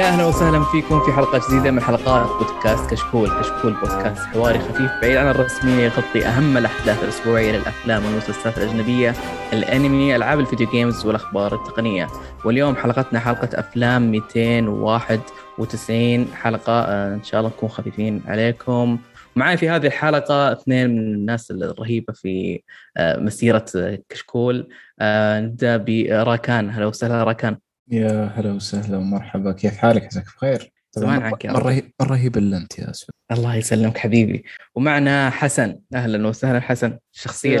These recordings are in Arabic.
يا أهلا وسهلا فيكم في حلقة جديدة من حلقات بودكاست كشكول، كشكول بودكاست حواري خفيف بعيد عن الرسمية يغطي أهم الأحداث الأسبوعية للأفلام والمسلسلات الأجنبية، الأنمي، ألعاب الفيديو جيمز والأخبار التقنية، واليوم حلقتنا حلقة أفلام 291 حلقة. آه، إن شاء الله نكون خفيفين عليكم. معي في هذه الحلقة اثنين من الناس الرهيبة في آه، مسيرة كشكول. آه، نبدأ براكان هلا وسهلا راكان يا هلا وسهلا ومرحبا. كيف حالك؟ عساك بخير؟ زمان عنك يا رهيب إلا أنت يا اسود الله يسلمك حبيبي. ومعنا حسن. أهلا وسهلا حسن. الشخصيه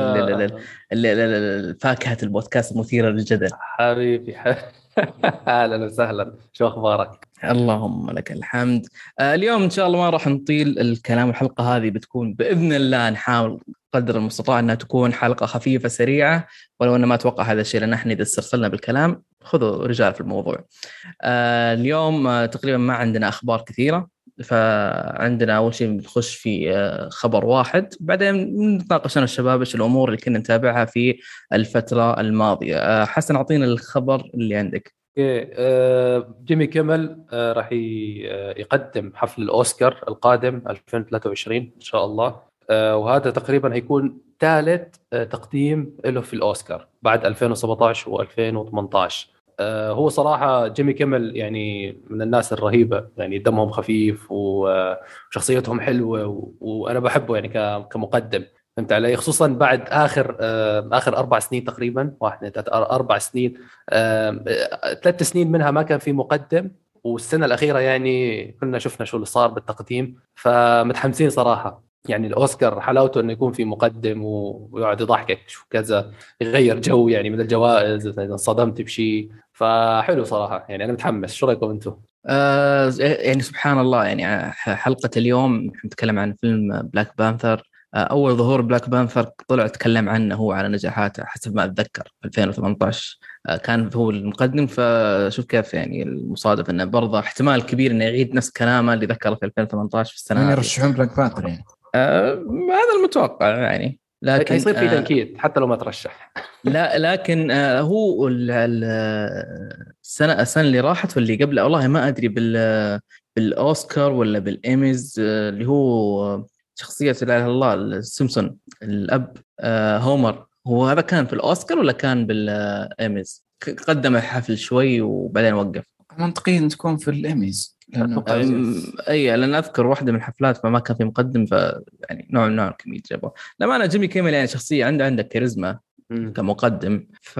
فاكهة البودكاست المثيره للجدل. حبيبي أهلا وسهلا. شو أخبارك؟ اللهم لك الحمد آه، اليوم إن شاء الله ما راح نطيل الكلام الحلقة هذه بتكون بإذن الله نحاول قدر المستطاع إنها تكون حلقة خفيفة سريعة ولو إنه ما أتوقع هذا الشيء لأن إحنا إذا استرسلنا بالكلام خذوا رجال في الموضوع. آه اليوم آه تقريبا ما عندنا أخبار كثيرة فعندنا أول شيء بنخش في خبر واحد بعدين نتناقش أنا الشباب إيش الأمور اللي كنا نتابعها في الفترة الماضية. حسن أعطينا الخبر اللي عندك. أوكي آه جيمي كيمل آه راح يقدم حفل الأوسكار القادم 2023 إن شاء الله. آه وهذا تقريبا هيكون ثالث آه تقديم له في الأوسكار بعد 2017 و2018 آه هو صراحة جيمي كيمل يعني من الناس الرهيبة يعني دمهم خفيف وشخصيتهم حلوة وأنا بحبه يعني كمقدم. فهمت علي؟ خصوصا بعد آخر آه آخر أربع سنين تقريبا واحد أربع سنين آه ثلاث سنين منها ما كان في مقدم والسنة الأخيرة يعني كنا شفنا شو اللي صار بالتقديم فمتحمسين صراحة. يعني الأوسكار حلاوته إنه يكون في مقدم ويقعد يضحكك شو كذا يغير جو يعني من الجوائز إذا انصدمت بشيء فحلو صراحة يعني أنا متحمس. شو رأيكم أنتم؟ آه يعني سبحان الله يعني حلقة اليوم نتكلم عن فيلم Black Panther آه، أول ظهور Black Panther طلع تكلم عنه هو على نجاحاته حسب ما أتذكر في 2018 آه، كان هو المقدم فشوف كيف يعني المصادف إنه برضه احتمال كبير إنه يعيد نفس كلامه اللي ذكره في 2018 في السنة يعني يرشحون Black Panther يعني. آه هذا المتوقع يعني. لكن يصير في تنكيد آه حتى لو ما ترشح. لا لكن آه هو السنة السنة اللي راحت واللي قبلها والله ما أدري بال بالأوسكار ولا بالإيميز آه اللي هو شخصية لا إله إلا الله السيمسون الأب آه هومر. هو هذا كان في الأوسكار ولا كان بالإيميز؟ قدم الحفل شوي وبعدين وقف. منطقيا تكون في الإيميز إي لأن أذكر واحدة من الحفلات فما كان في مقدم ف يعني نوع من نوع كمية جابه لما أنا جيمي كيمل يعني شخصية عنده عنده كاريزما كمقدم ف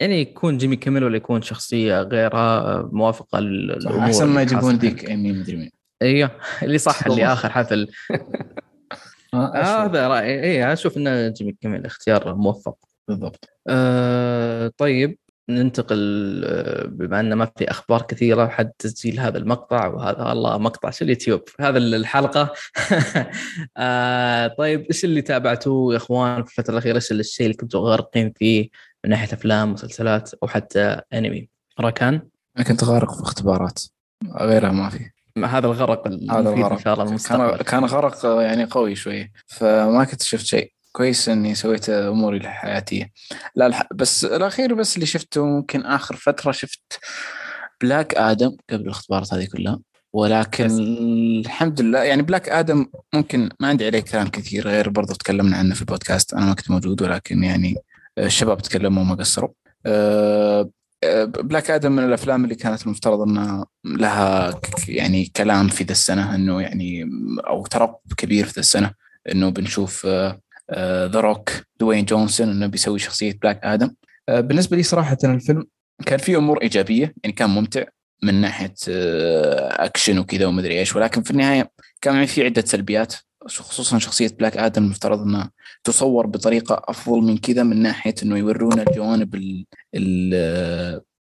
يعني يكون جيمي كيمل ولا يكون شخصية غيرها موافقة للأمور أحسن ما يجيبون ذيك إيمي مدري مين. إيوه اللي صح اللي آخر حفل. هذا رايي اي أشوف ان جيمي كيمل اختيار موفق بالضبط. آه طيب ننتقل آه، بما إن ما في أخبار كثيرة حد تسجيل هذا المقطع وهذا الله مقطع شو اليوتيوب؟ هذا الحلقة. آه طيب إيش اللي تابعتوه يا إخوان في الفترة الأخيرة؟ إيش الشيء اللي كنتوا غارقين فيه من ناحية أفلام مسلسلات أو حتى أنمي؟ راكان؟ أنا كنت غارق في اختبارات. غيرها ما في. هذا الغرق هذا الغرق إن شاء الله المستقبل كان, كان غرق يعني قوي شوي فما كنت شفت شيء. كويس إني سويت أموري الحياتية. لا الح... بس الأخير بس اللي شفته ممكن آخر فترة شفت Black Adam قبل الاختبارات هذه كلها. ولكن الحمد لله يعني Black Adam ممكن ما عندي عليه كلام كثير غير برضو تكلمنا عنه في البودكاست. أنا ما كنت موجود ولكن يعني الشباب تكلموا وما قصروا. أه Black Adam من الأفلام اللي كانت المفترض انها لها يعني كلام في ذا السنة إنه يعني أو ترقب كبير في ذا السنة إنه بنشوف The Rock Dwayne Johnson إنه بيسوي شخصية Black Adam آه، بالنسبة لي صراحة الفيلم كان فيه أمور إيجابية يعني كان ممتع من ناحية أكشن آه، وكذا ومدري إيش ولكن في النهاية كان في عدة سلبيات. خصوصا شخصية Black Adam المفترض إنها تصور بطريقة أفضل من كذا من ناحية إنه يورونا الجوانب ال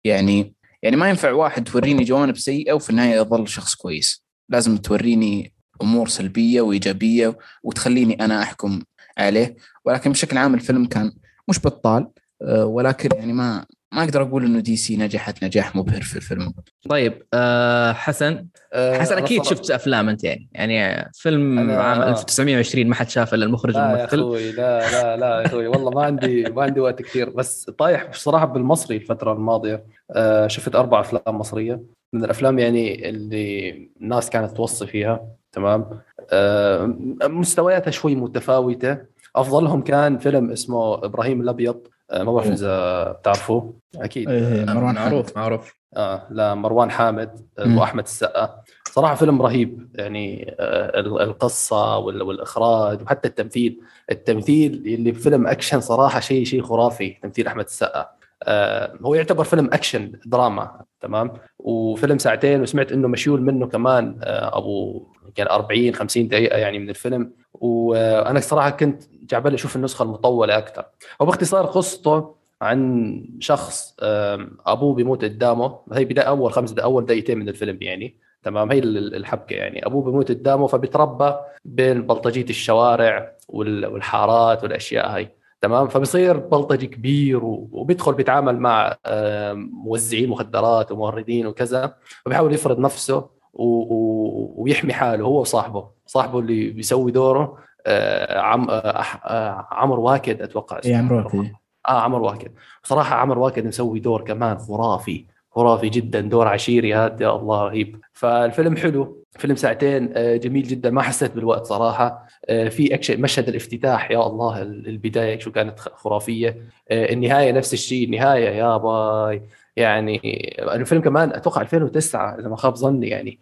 يعني يعني ما ينفع واحد توريني جوانب سيئة وفي النهاية يظل شخص كويس. لازم توريني أمور سلبية وإيجابية وتخليني أنا أحكم عليه. ولكن بشكل عام الفيلم كان مش بطال آه، ولكن يعني ما ما أقدر أقول إنه دي سي نجحت نجاح مبهر في الفيلم. طيب أه حسن. أه حسن أكيد شفت أفلام أنت يعني. يعني فيلم عام 1920 ما حد شافه إلا المخرج لا والممثل يا أخوي لا لا لا يا أخوي. والله ما عندي ما عندي وقت كثير. بس طايح بصراحة بالمصري الفترة الماضية. أه شفت أربع أفلام مصرية. من الأفلام يعني اللي الناس كانت توصي فيها تمام؟ أه مستوياتها شوي متفاوتة. أفضلهم كان فيلم اسمه إبراهيم الأبيض. آه، ما بعرف إذا بتعرفوه. أكيد. إيه مروان معروف معروف. آه لا مروان حامد واحمد السقا. صراحة فيلم رهيب يعني آه القصة والإخراج وحتى التمثيل. التمثيل اللي بفيلم أكشن صراحة شيء شيء خرافي تمثيل أحمد السقا. آه هو يعتبر فيلم أكشن دراما تمام؟ وفيلم ساعتين وسمعت إنه مشيول منه كمان آه أبو كان 40 50 دقيقة يعني من الفيلم. وأنا صراحة كنت جعبالي أشوف النسخة المطولة أكثر وباختصار قصته عن شخص أبوه بيموت قدامه. هي بداية أول خمس دقائق أول دقيقتين من الفيلم يعني. تمام؟ هي الحبكة يعني. أبوه بيموت قدامه فبيتربى بين بلطجية الشوارع والحارات والأشياء هاي. تمام؟ فبصير بلطجي كبير وبيدخل بيتعامل مع موزعين مخدرات وموردين وكذا. وبيحاول يفرض نفسه ويحمي حاله هو وصاحبه. صاحبه اللي بيسوي دوره عم آه، آه، عمر واكد أتوقع اسمه عمر واكد. آه عمر واكد. صراحة عمر واكد مسوي دور كمان خرافي خرافي جدا دور عشيري هذا يا الله رهيب. فالفيلم حلو فيلم ساعتين جميل جدا ما حسيت بالوقت صراحة. في أكشن مشهد الافتتاح يا الله البداية شو كانت خرافية. النهاية نفس الشيء النهاية يا باي. يعني الفيلم كمان أتوقع 2009 إذا ما خاب ظني يعني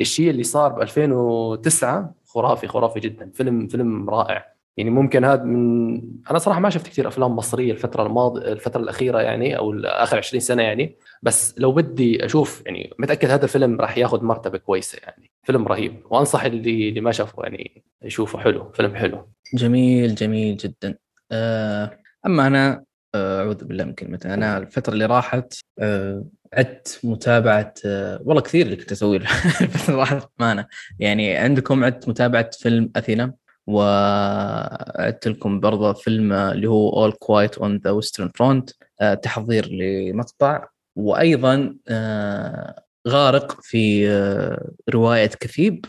الشيء اللي صار ب 2009 خرافي خرافي جدا. فيلم فيلم رائع. يعني ممكن هذا من أنا صراحة ما شفت كثير أفلام مصرية الفترة الماضية الفترة الأخيرة يعني أو آخر 20 سنة يعني. بس لو بدي أشوف يعني متأكد هذا الفيلم راح ياخذ مرتبة كويسة يعني. فيلم رهيب. وأنصح اللي اللي ما شافه يعني يشوفه. حلو. فيلم حلو. جميل جميل جدا. آه، أما أنا آه، أعوذ بالله من كلمته أنا الفترة اللي راحت آه، عدت متابعة والله كثير اللي كنت اسويه امانه يعني عندكم عدت متابعة فيلم أثينا؟ وعدت لكم برضه فيلم اللي هو All Quiet on the Western Front تحضير لمقطع. وأيضا غارق في رواية كثيب.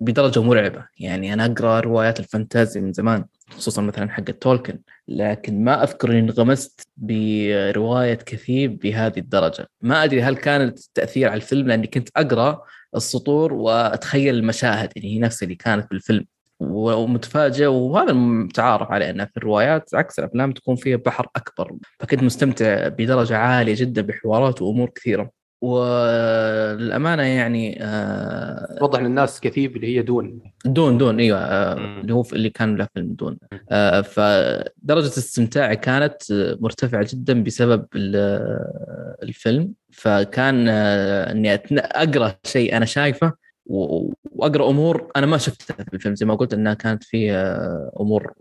بدرجة مرعبة. يعني أنا أقرأ روايات الفانتازي من زمان خصوصا مثلا حق تولكن لكن ما أذكر إني انغمست برواية كثيب بهذه الدرجة. ما أدري هل كان التأثير على الفيلم لأني كنت أقرأ السطور وأتخيل المشاهد. يعني هي نفس اللي كانت بالفيلم. ومتفاجئ وهذا متعارف عليه انه في الروايات عكس الأفلام تكون فيها بحر أكبر. فكنت مستمتع بدرجة عالية جدا بحوارات وأمور كثيرة. والامانه يعني آه وضح للناس كثيب اللي هي دون. دون دون إيوه آه اللي هو اللي كان له فيلم دون. آه فدرجة استمتاعي كانت مرتفعة جدا بسبب الفيلم. فكان آه إني أقرأ شيء أنا شايفه وأقرأ أمور أنا ما شفتها في الفيلم. زي ما قلت إنها كانت فيه آه، أمور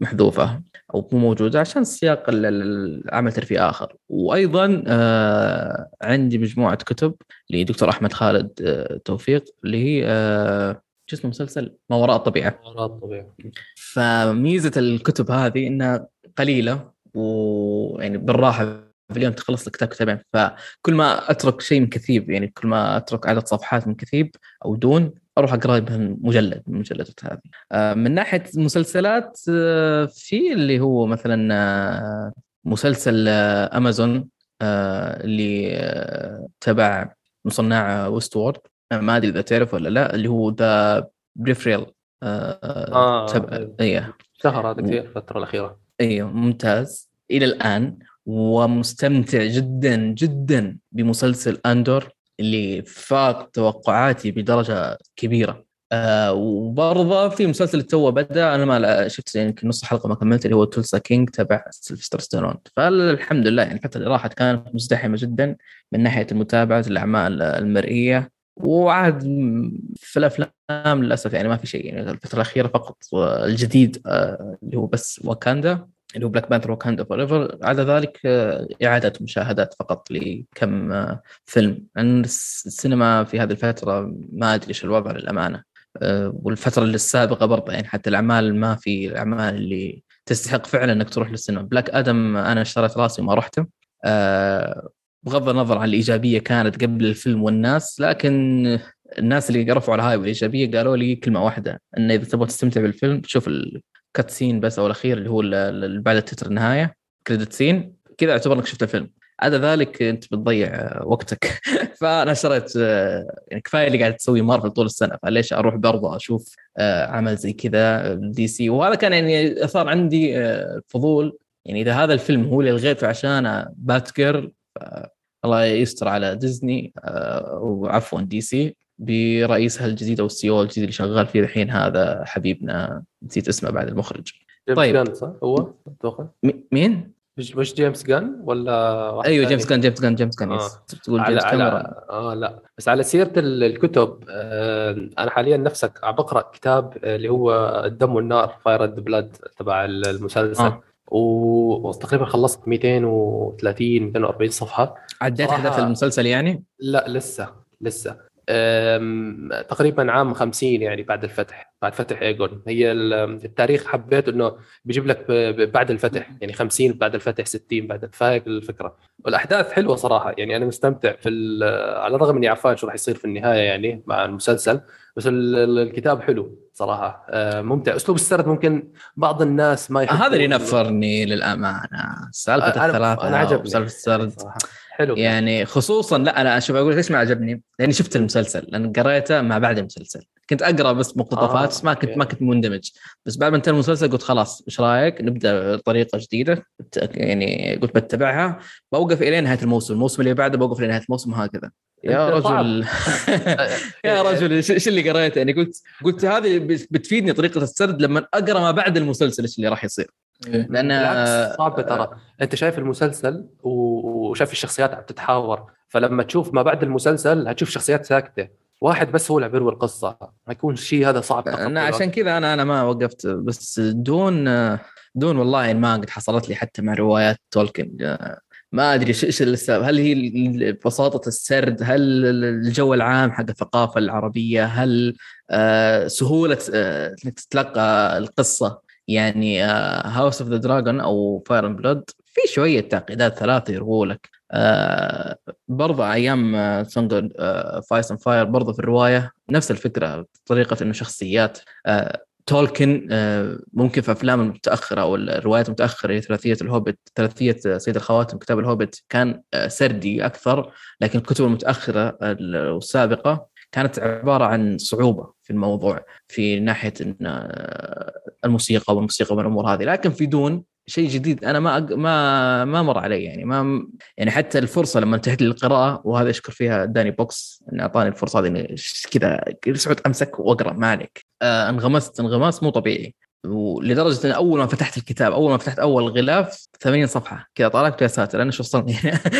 محذوفة أو مو موجودة عشان سياق العمل ترفيه آخر. وأيضا آه عندي مجموعة كتب لدكتور أحمد خالد آه توفيق اللي هي آه شو اسمه مسلسل؟ ما وراء الطبيعة. ما وراء الطبيعة. فميزة الكتب هذه إنها قليلة ويعني بالراحة في اليوم تخلص لك كتاب كتابين. فكل ما أترك شيء من كثيب يعني كل ما أترك عدد صفحات من كثيب أو دون أروح أقرأ مجلد من المجلدات هذه آه، من ناحية المسلسلات آه، في اللي هو مثلا آه، مسلسل أمازون اللي تبع مصنع Westworld. ما أدري إذا تعرف ولا لا اللي هو The Peripheral آه تبع إيه. شهر هذا كثير الفترة الأخيرة. أيوه ممتاز. إلى الآن ومستمتع جدا جدا بمسلسل Andor. اللي فاق توقعاتي بدرجة كبيرة. آه وبرضه في مسلسل تو بدأ أنا ما شفت يمكن نص حلقة ما كملت اللي هو Tulsa King تبع Sylvester Stallone. فالحمد لله يعني الفترة اللي راحت كانت مزدحمة جدا من ناحية المتابعة الأعمال المرئية. وعاد في الأفلام للأسف يعني ما في شيء يعني الفترة الأخيرة فقط الجديد آه اللي هو بس واكاندا. اللي هو Black Panther Wakanda Forever على ذلك آه، إعادة مشاهدات فقط لكم آه، فيلم. لأن السينما في هذه الفترة ما أدري إيش الوضع للأمانة. آه، والفترة السابقة برضه يعني حتى الأعمال ما في الأعمال اللي تستحق فعلا إنك تروح للسينما. بلاك آدم أنا شريت راسي وما رحته. بغض النظر عن الإيجابية كانت قبل الفيلم والناس لكن الناس اللي رفعوا الهاي والايجابيه قالوا لي كلمة واحدة إن إذا تبغى تستمتع بالفيلم شوف ال cutscene بس أو الأخير اللي هو اللي بعد التتر النهاية credit scene كذا اعتبر إنك شفت الفيلم. عدا ذلك أنت بتضيع وقتك. فأنا شريت يعني كفاية اللي قاعد تسوي مارفل طول السنة فليش أروح برضه أشوف آه، عمل زي كذا دي سي وهذا كان يعني أثار عندي آه، فضول. يعني إذا هذا الفيلم هو اللي لغيته عشان Batgirl الله يستر على ديزني آه، وعفوا دي سي برئيسها الجديد أو السي أو الجديد اللي شغال فيه الحين هذا حبيبنا نسيت اسمه بعد المخرج. طيب. صح؟ هو؟ أتوقع. مين؟ مش مش جيمس غان ولا أيوه جيمس غان جيمس غان جيمس غان آه. تقول جيمس على آه لا. بس على سيرة الكتب آه أنا حاليا نفسك عم بقرا كتاب اللي هو الدم والنار Fire and Blood تبع المسلسل. آه. وتقريبا خلصت 230 240 صفحة. عديت احداث المسلسل يعني؟ لا لسه لسه. تقريبا عام 50 يعني بعد الفتح. بعد فتح إيجون. هي التاريخ حبيت إنه بيجيب لك بعد الفتح يعني 50 بعد الفتح 60 بعد فايق الفكرة. والأحداث حلوة صراحة يعني أنا مستمتع في على الرغم إني عارفان شو راح يصير في النهاية يعني مع المسلسل بس الكتاب حلو صراحة. ممتع. أسلوب السرد ممكن بعض الناس ما يحبون هذا اللي نفرني للأمانة. سالفة الثلاثة أنا عجبني سالفه السرد. صراحة. حلو. يعني خصوصا لا أنا أشوف أقول ليش ما عجبني؟ لأني شفت المسلسل لأن قريته ما بعد المسلسل. كنت أقرأ بس مقتطفات آه. ما كنت ما كنت مندمج. بس بعد ما انتهى المسلسل قلت خلاص إيش رأيك؟ نبدأ طريقه جديدة يعني قلت بتبعها. بوقف إلى نهاية الموسم الموسم اللي بعده بوقف لنهايه الموسم هكذا يا رجل. يا رجل إيش اللي قريته؟ يعني قلت قلت هذه بتفيدني طريقة السرد لما أقرأ ما بعد المسلسل إيش اللي راح يصير. إيه. لأن صعب ترى. أنت شايف المسلسل وشايف الشخصيات عم تتحاور فلما تشوف ما بعد المسلسل هتشوف شخصيات ساكتة. واحد بس هو اللي بيروي القصة حيكون شيء هذا صعب أنا عشان كذا أنا أنا ما وقفت بس دون دون والله ما قد حصلت لي حتى مع روايات تولكن. ما أدري إيش السبب. هل هي بساطة السرد؟ هل الجو العام حق الثقافة العربية؟ هل آه، سهولة آه، انك تتلقى القصة؟ يعني House of the Dragon أو Fire Blood في شوية تعقيدات ثلاثة يرووا لك. آه برضه أيام Song of Ice and Fire برضه في الرواية نفس الفكرة طريقة إنه شخصيات آه تولكن آه ممكن في أفلام المتاخره أو الروايات المتاخره ثلاثية الهوبت ثلاثية سيد الخواتم كتاب الهوبت كان آه سردي أكثر لكن الكتب المتأخرة والسابقه كانت عبارة عن صعوبة في الموضوع في ناحية الموسيقى والموسيقى والأمور هذه لكن في دون شيء جديد. أنا ما ما ما مر علي يعني ما يعني حتى الفرصة لما انتهت للقراءه وهذا أشكر فيها داني بوكس انه أعطاني الفرصة هذه كذا سعود أمسك وأقرأ ما عليك. آه انغمست انغماس مو طبيعي. ولدرجة إن أول ما فتحت الكتاب أول ما فتحت أول غلاف 80 صفحة. كذا طالعت يا ساتر. أنا شو وصلني؟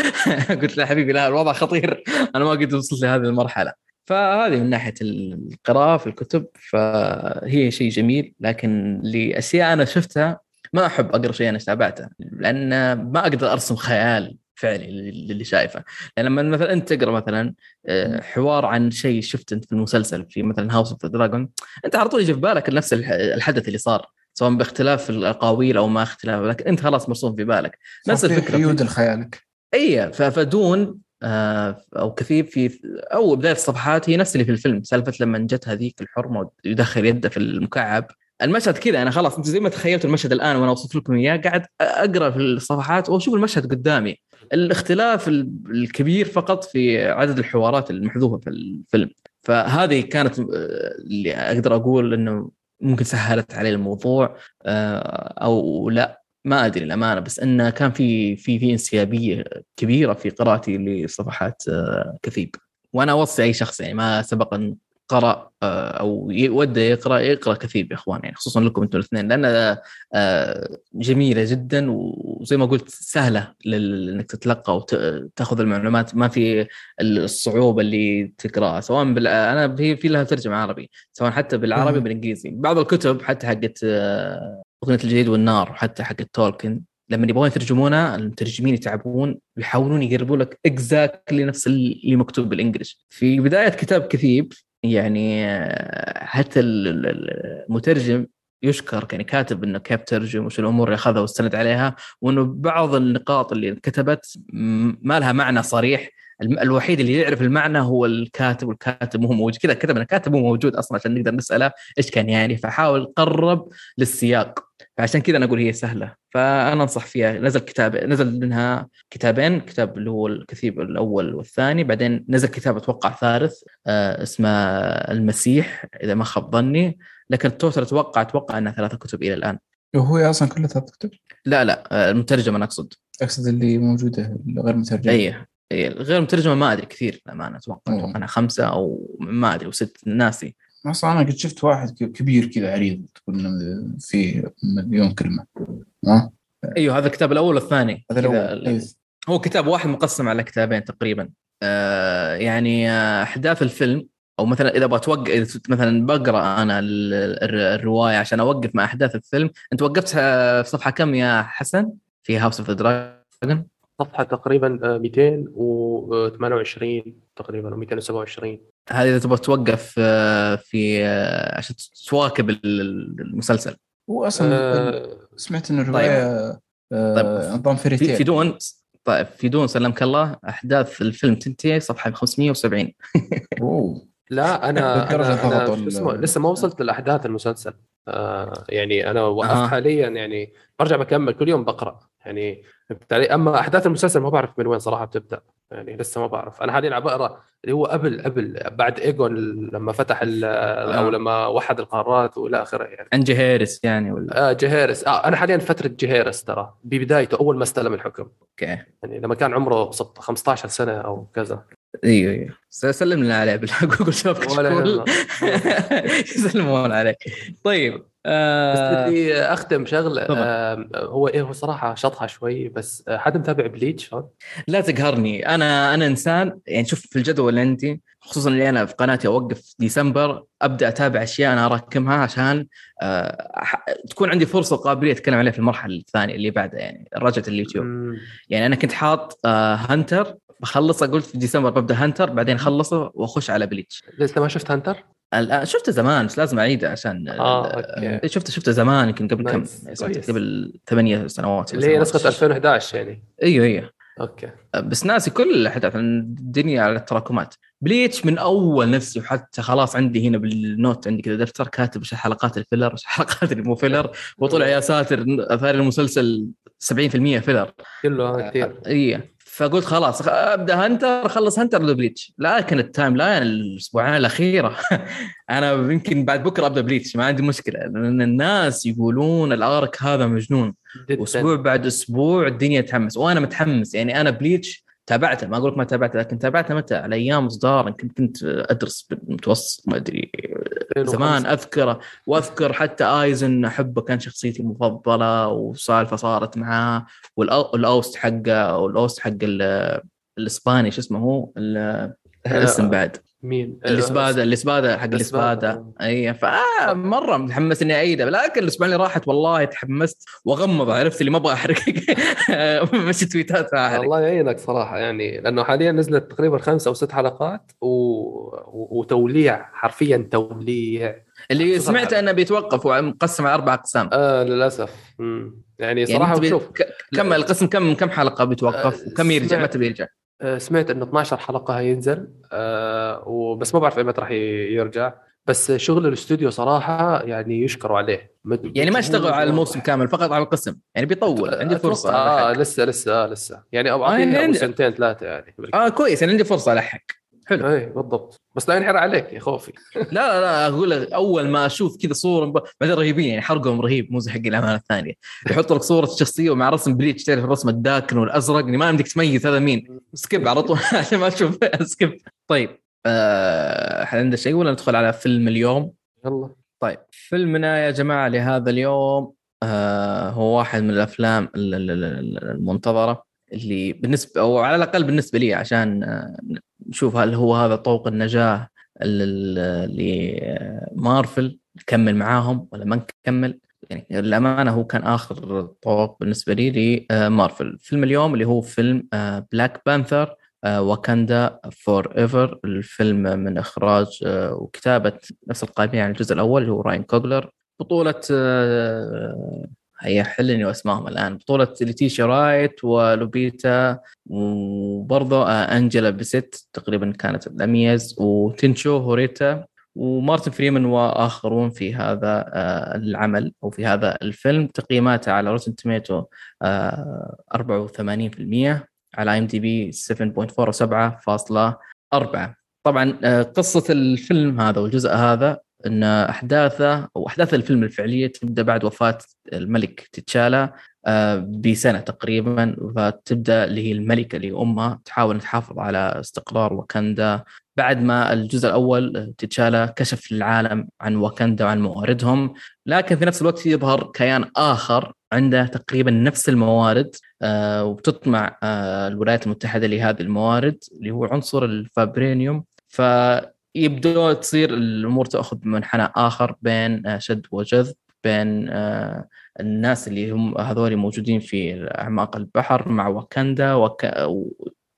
قلت له حبيبي لا الوضع خطير. أنا ما قد وصلت لهذه المرحلة. فهذه من ناحية القراءة في الكتب. فهي شيء جميل. لكن لأشياء أنا شفتها ما أحب أقرأ شيء أنا تابعته لأن ما أقدر أرسم خيال فعلي للي شايفه. يعني لما مثلا أنت تقرأ مثلا آه، حوار عن شيء شفت أنت في المسلسل في مثلا House of Dragon أنت على طول يجي في بالك نفس الحدث اللي صار سواء باختلاف الأقاويل أو ما اختلاف لكن أنت خلاص مرسوم في بالك. نفس الفكرة قيود خيالك إي فدون آه، أو كثير في أو بدايه الصفحات هي نفس اللي في الفيلم سالفة لما جت هذيك الحرمة ويدخل يده في المكعب. المشهد كذا أنا خلاص أنت زي ما تخيلت المشهد الآن وأنا وصفت لكم إياه قاعد أقرأ في الصفحات وأشوف المشهد قدامي. الاختلاف الكبير فقط في عدد الحوارات المحذوفه في الفيلم. فهذه كانت آه، اللي أقدر أقول إنه ممكن سهلت علي الموضوع آه، أو لا ما أدري الامانه بس انه كان في في في انسيابية كبيرة في قراءتي لصفحات آه، كثيب. وأنا أوصي أي شخص يعني ما سبق أن قرا آه، أو وده يقرأ يقرأ كثير يا اخوان يعني خصوصا لكم أنتم الاثنين لانها آه، جميلة جدا وزي ما قلت سهلة انك تتلقى وتاخذ المعلومات ما في الصعوبة اللي تقرأها سواء بال... أنا في في لها ترجمة عربي سواء حتى بالعربي بالإنجليزي بعض الكتب حتى حقت أغنية الجديد والنار وحتى حق تولكن لما يبغون يترجمونها المترجمين يتعبون يحاولون يقربوا لك اكزاكتلي نفس اللي مكتوب بالانجلش في بداية كتاب كثيب يعني حتى المترجم يشكر يعني كاتب إنه كيف ترجم وش الأمور اللي أخذها واستند عليها وإنه بعض النقاط اللي كتبت ما لها معنى صريح. الوحيد اللي يعرف المعنى هو الكاتب والكاتب مو موجود. كذا كتب ان الكاتب مو موجود أصلا عشان نقدر نسأله إيش كان يعني فحاول قرب للسياق. فعشان كذا أنا أقول هي سهلة. فأنا أنصح فيها. نزل كتاب نزل منها كتابين كتاب اللي هو الكثيب الأول والثاني. بعدين نزل كتاب أتوقع ثالث آه اسمه المسيح إذا ما خاب ظني. لكن التوتال أتوقع أتوقع إنها ثلاثة كتب إلى الآن. وهو أصلا كلها ثلاث كتب؟ لا لا آه، المترجمه أنا أقصد. أقصد اللي موجودة غير مترجمه اي غير مترجمه ما أدري كثير للأمانة أتوقع. أتوقع إنها خمسة أو ما أدري وست ناسي. أصلا أنا قد شفت واحد كبير كذا عريض تقول في مليون كلمة. ها؟ أيوه هذا الكتاب الأول والثاني. هذا الأول. أيوه. هو كتاب واحد مقسم على كتابين تقريبا. آه يعني آه، أحداث الفيلم أو مثلا إذا بتوقف مثلا بقرأ أنا الرواية عشان أوقف مع أحداث الفيلم أنت وقفت في صفحة كم يا حسن؟ في House of the Dragon صفحة تقريبا 228 آه، تقريبا أو 227 هذه إذا تبغى توقف آه، في آه، عشان تواكب المسلسل. هو أصلا آه سمعت إن الرواية طيب. طيب نظام في, في دون طيب في دون سلمك الله أحداث الفيلم تنتهي صفحة 570 أوه. لا أنا أنا اسمه لسه ما وصلت لاحداث المسلسل. آه يعني أنا وقفت آه. حاليا يعني برجع بكمل كل يوم بقرأ. يعني أما أحداث المسلسل ما بعرف من وين صراحة بتبدأ. يعني لسه ما بعرف. أنا حاليا عم بقرأ اللي هو قبل قبل بعد إيجون لما فتح آه. أو لما وحد القارات وإلى آخره يعني. عن جهيرس يعني ولا؟ آه جهيرس آه أنا حاليا فترة جهيرس ترى. ببدايته أول ما استلم الحكم. أوكي. يعني لما كان عمره 15 سنة أو كذا. أيوه أيوه. سلم لنا عليه بالجوجل شوف ولا يسلمون عليك. طيب آه بس بدي أختم شغلة آه هو إيه هو صراحة شطحة شوي بس آه حد متابع بليتش؟ لا تقهرني. أنا أنا إنسان يعني شوف في الجدول اللي عندي خصوصا اللي أنا في قناتي أوقف ديسمبر أبدأ أتابع أشياء أنا أراكمها عشان آه تكون عندي فرصة وقابلية أتكلم عليها في المرحلة الثانية اللي بعدها يعني رجعة اليوتيوب. مم. يعني أنا كنت حاط آه هانتر بخلصه قلت في ديسمبر ببدأ هانتر بعدين اخلصه واخش على بليتش. لسه ما شفت هانتر؟ الان شفته زمان بس لازم أعيده عشان آه أوكي. شفته شفته زمان يمكن قبل كم قبل ثمانية سنوات اللي هي نسخة 2011 يعني. أيوه أيوه. أوكي. بس ناسي كل الأحداث الدنيا على التراكمات. بليتش من أول نفسي وحتى خلاص عندي هنا بالنوت عندي كذا دفتر كاتب إيش حلقات ال filler إيش حلقات اللي مو filler وطلع يا ساتر أثار المسلسل 70% filler. كله كثير. اي فقلت خلاص أبدأ هانتر أخلص هانتر ولا بليتش لكن ال timeline الأسبوعين الأخيرة. أنا يمكن بعد بكرة أبدأ بليتش ما عندي مشكلة. لأن الناس يقولون ال arc هذا مجنون. أسبوع بعد أسبوع الدنيا تحمس. وأنا متحمس. يعني أنا بليتش تابعته ما أقول لك ما تابعته لكن تابعته متى؟ على أيام إصدار كنت كنت أدرس بالمتوسط ما أدري زمان أذكره وأذكر حتى آيزن أحبه كان شخصيتي المفضلة وسالفة صارت معاه وال OST حقه وال OST حق الإسباني شو اسمه هو؟ الاسم بعد. مين؟ الإسبادة الإسبادة. حق الإسبادة أي فمره متحمس اني أعيده. لكن الأسبوع اللي راحت والله تحمست واغمض عرفت اللي ما أبغى أحرق. مش تويتات الله يعينك صراحة. يعني لأنه حاليا نزلت تقريبا خمس أو ست حلقات و... وتوليع حرفيا توليع. اللي سمعت أنه بيتوقف ومقسم على أربع أقسام. آه للأسف. مم. يعني صراحة يعني شوف. كم القسم كم كم حلقة بيتوقف؟ آه وكم يرجع؟ متى بيرجع؟ آه، سمعت انه 12 حلقة هينزل أه وبس ما بعرف إيمتى راح يرجع. بس شغل الاستوديو صراحة يعني يشكروا عليه. يعني ما اشتغلوا على الموسم كامل فقط على القسم. يعني بيطول عندي فرصة آه لسه لسه آه لسه. يعني أعطيني آه يعني سنتين ثلاثة يعني آه كويس يعني عندي فرصة الحق حلو. اي بالضبط. بس لا ينحر عليك يا خوفي. لا لا لا أقول لك أول ما أشوف كذا صورة بعدين رهيبين يعني حرقهم رهيب مو زي حق الاعمال الثانية. يحط لك صورة شخصية ومع رسم Bleach تعرف الرسم الداكن والأزرق يعني ما عندك تميز هذا مين. skip على طول. عشان ما تشوف skip طيب آه عندنا شيء ولا ندخل على فيلم اليوم؟ يلا. طيب فيلمنا يا جماعة لهذا اليوم آه هو واحد من الأفلام المنتظرة. اللي بالنسبة أو على الأقل بالنسبة لي عشان آه، نشوف هل هو هذا طوق النجاة لمارفل نكمل معاهم ولا ما نكمل؟ يعني الامانه هو كان آخر طوق بالنسبة لي لمارفل فيلم اليوم اللي هو فيلم Black Panther Wakanda Forever الفيلم من إخراج آه، وكتابة نفس القائمين عن الجزء الأول اللي هو راين كوغلر بطولة يا حلني اسمائهم الآن. بطولة ليتيشا رايت ولوبيتا وبرضه انجلا باسيت تقريبا كانت الأميز وتينوتش هويرتا ومارتن فريمان وآخرون في هذا آه، العمل أو في هذا الفيلم. تقييماته على Rotten Tomatoes 84% على IMDb 7.4 طبعا آه، قصة الفيلم هذا والجزء هذا إن أحداثه أو أحداث الفيلم الفعلية تبدأ بعد وفاة الملك تتشالا آه، بسنة تقريبا. فتبدأ اللي هي الملكة اللي أمها تحاول تحافظ على استقرار واكاندا. بعد ما الجزء الأول تتشالا كشف للعالم عن واكندا وعن مواردهم. لكن في نفس الوقت يظهر كيان آخر عنده تقريبا نفس الموارد آه، وبتطمع آه، الولايات المتحدة لهذه الموارد اللي هو عنصر الفابرينيوم. فيبدو تصير الأمور تأخذ منحنى آخر بين آه، شد وجذب بين الناس اللي هم هذول موجودين في أعماق البحر مع واكندا وك...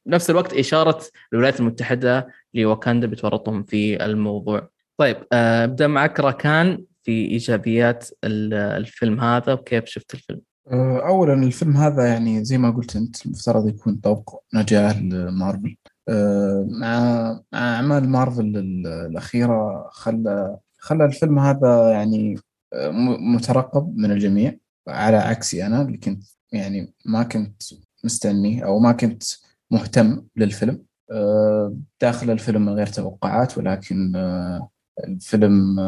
ونفس الوقت إشارة الولايات المتحدة لواكندا بتورطهم في الموضوع. طيب أبدأ معك راكان في إيجابيات الفيلم هذا وكيف شفت الفيلم؟ اولا الفيلم هذا يعني زي ما قلت أنت المفترض يكون طبق نجاه لمارفل مع مع أعمال مارفل الأخيرة خلى خلى الفيلم هذا يعني أه، مترقب من الجميع على عكسي أنا اللي كنت يعني ما كنت مستني أو ما كنت مهتم للفيلم. داخل الفيلم من غير توقعات ولكن الفيلم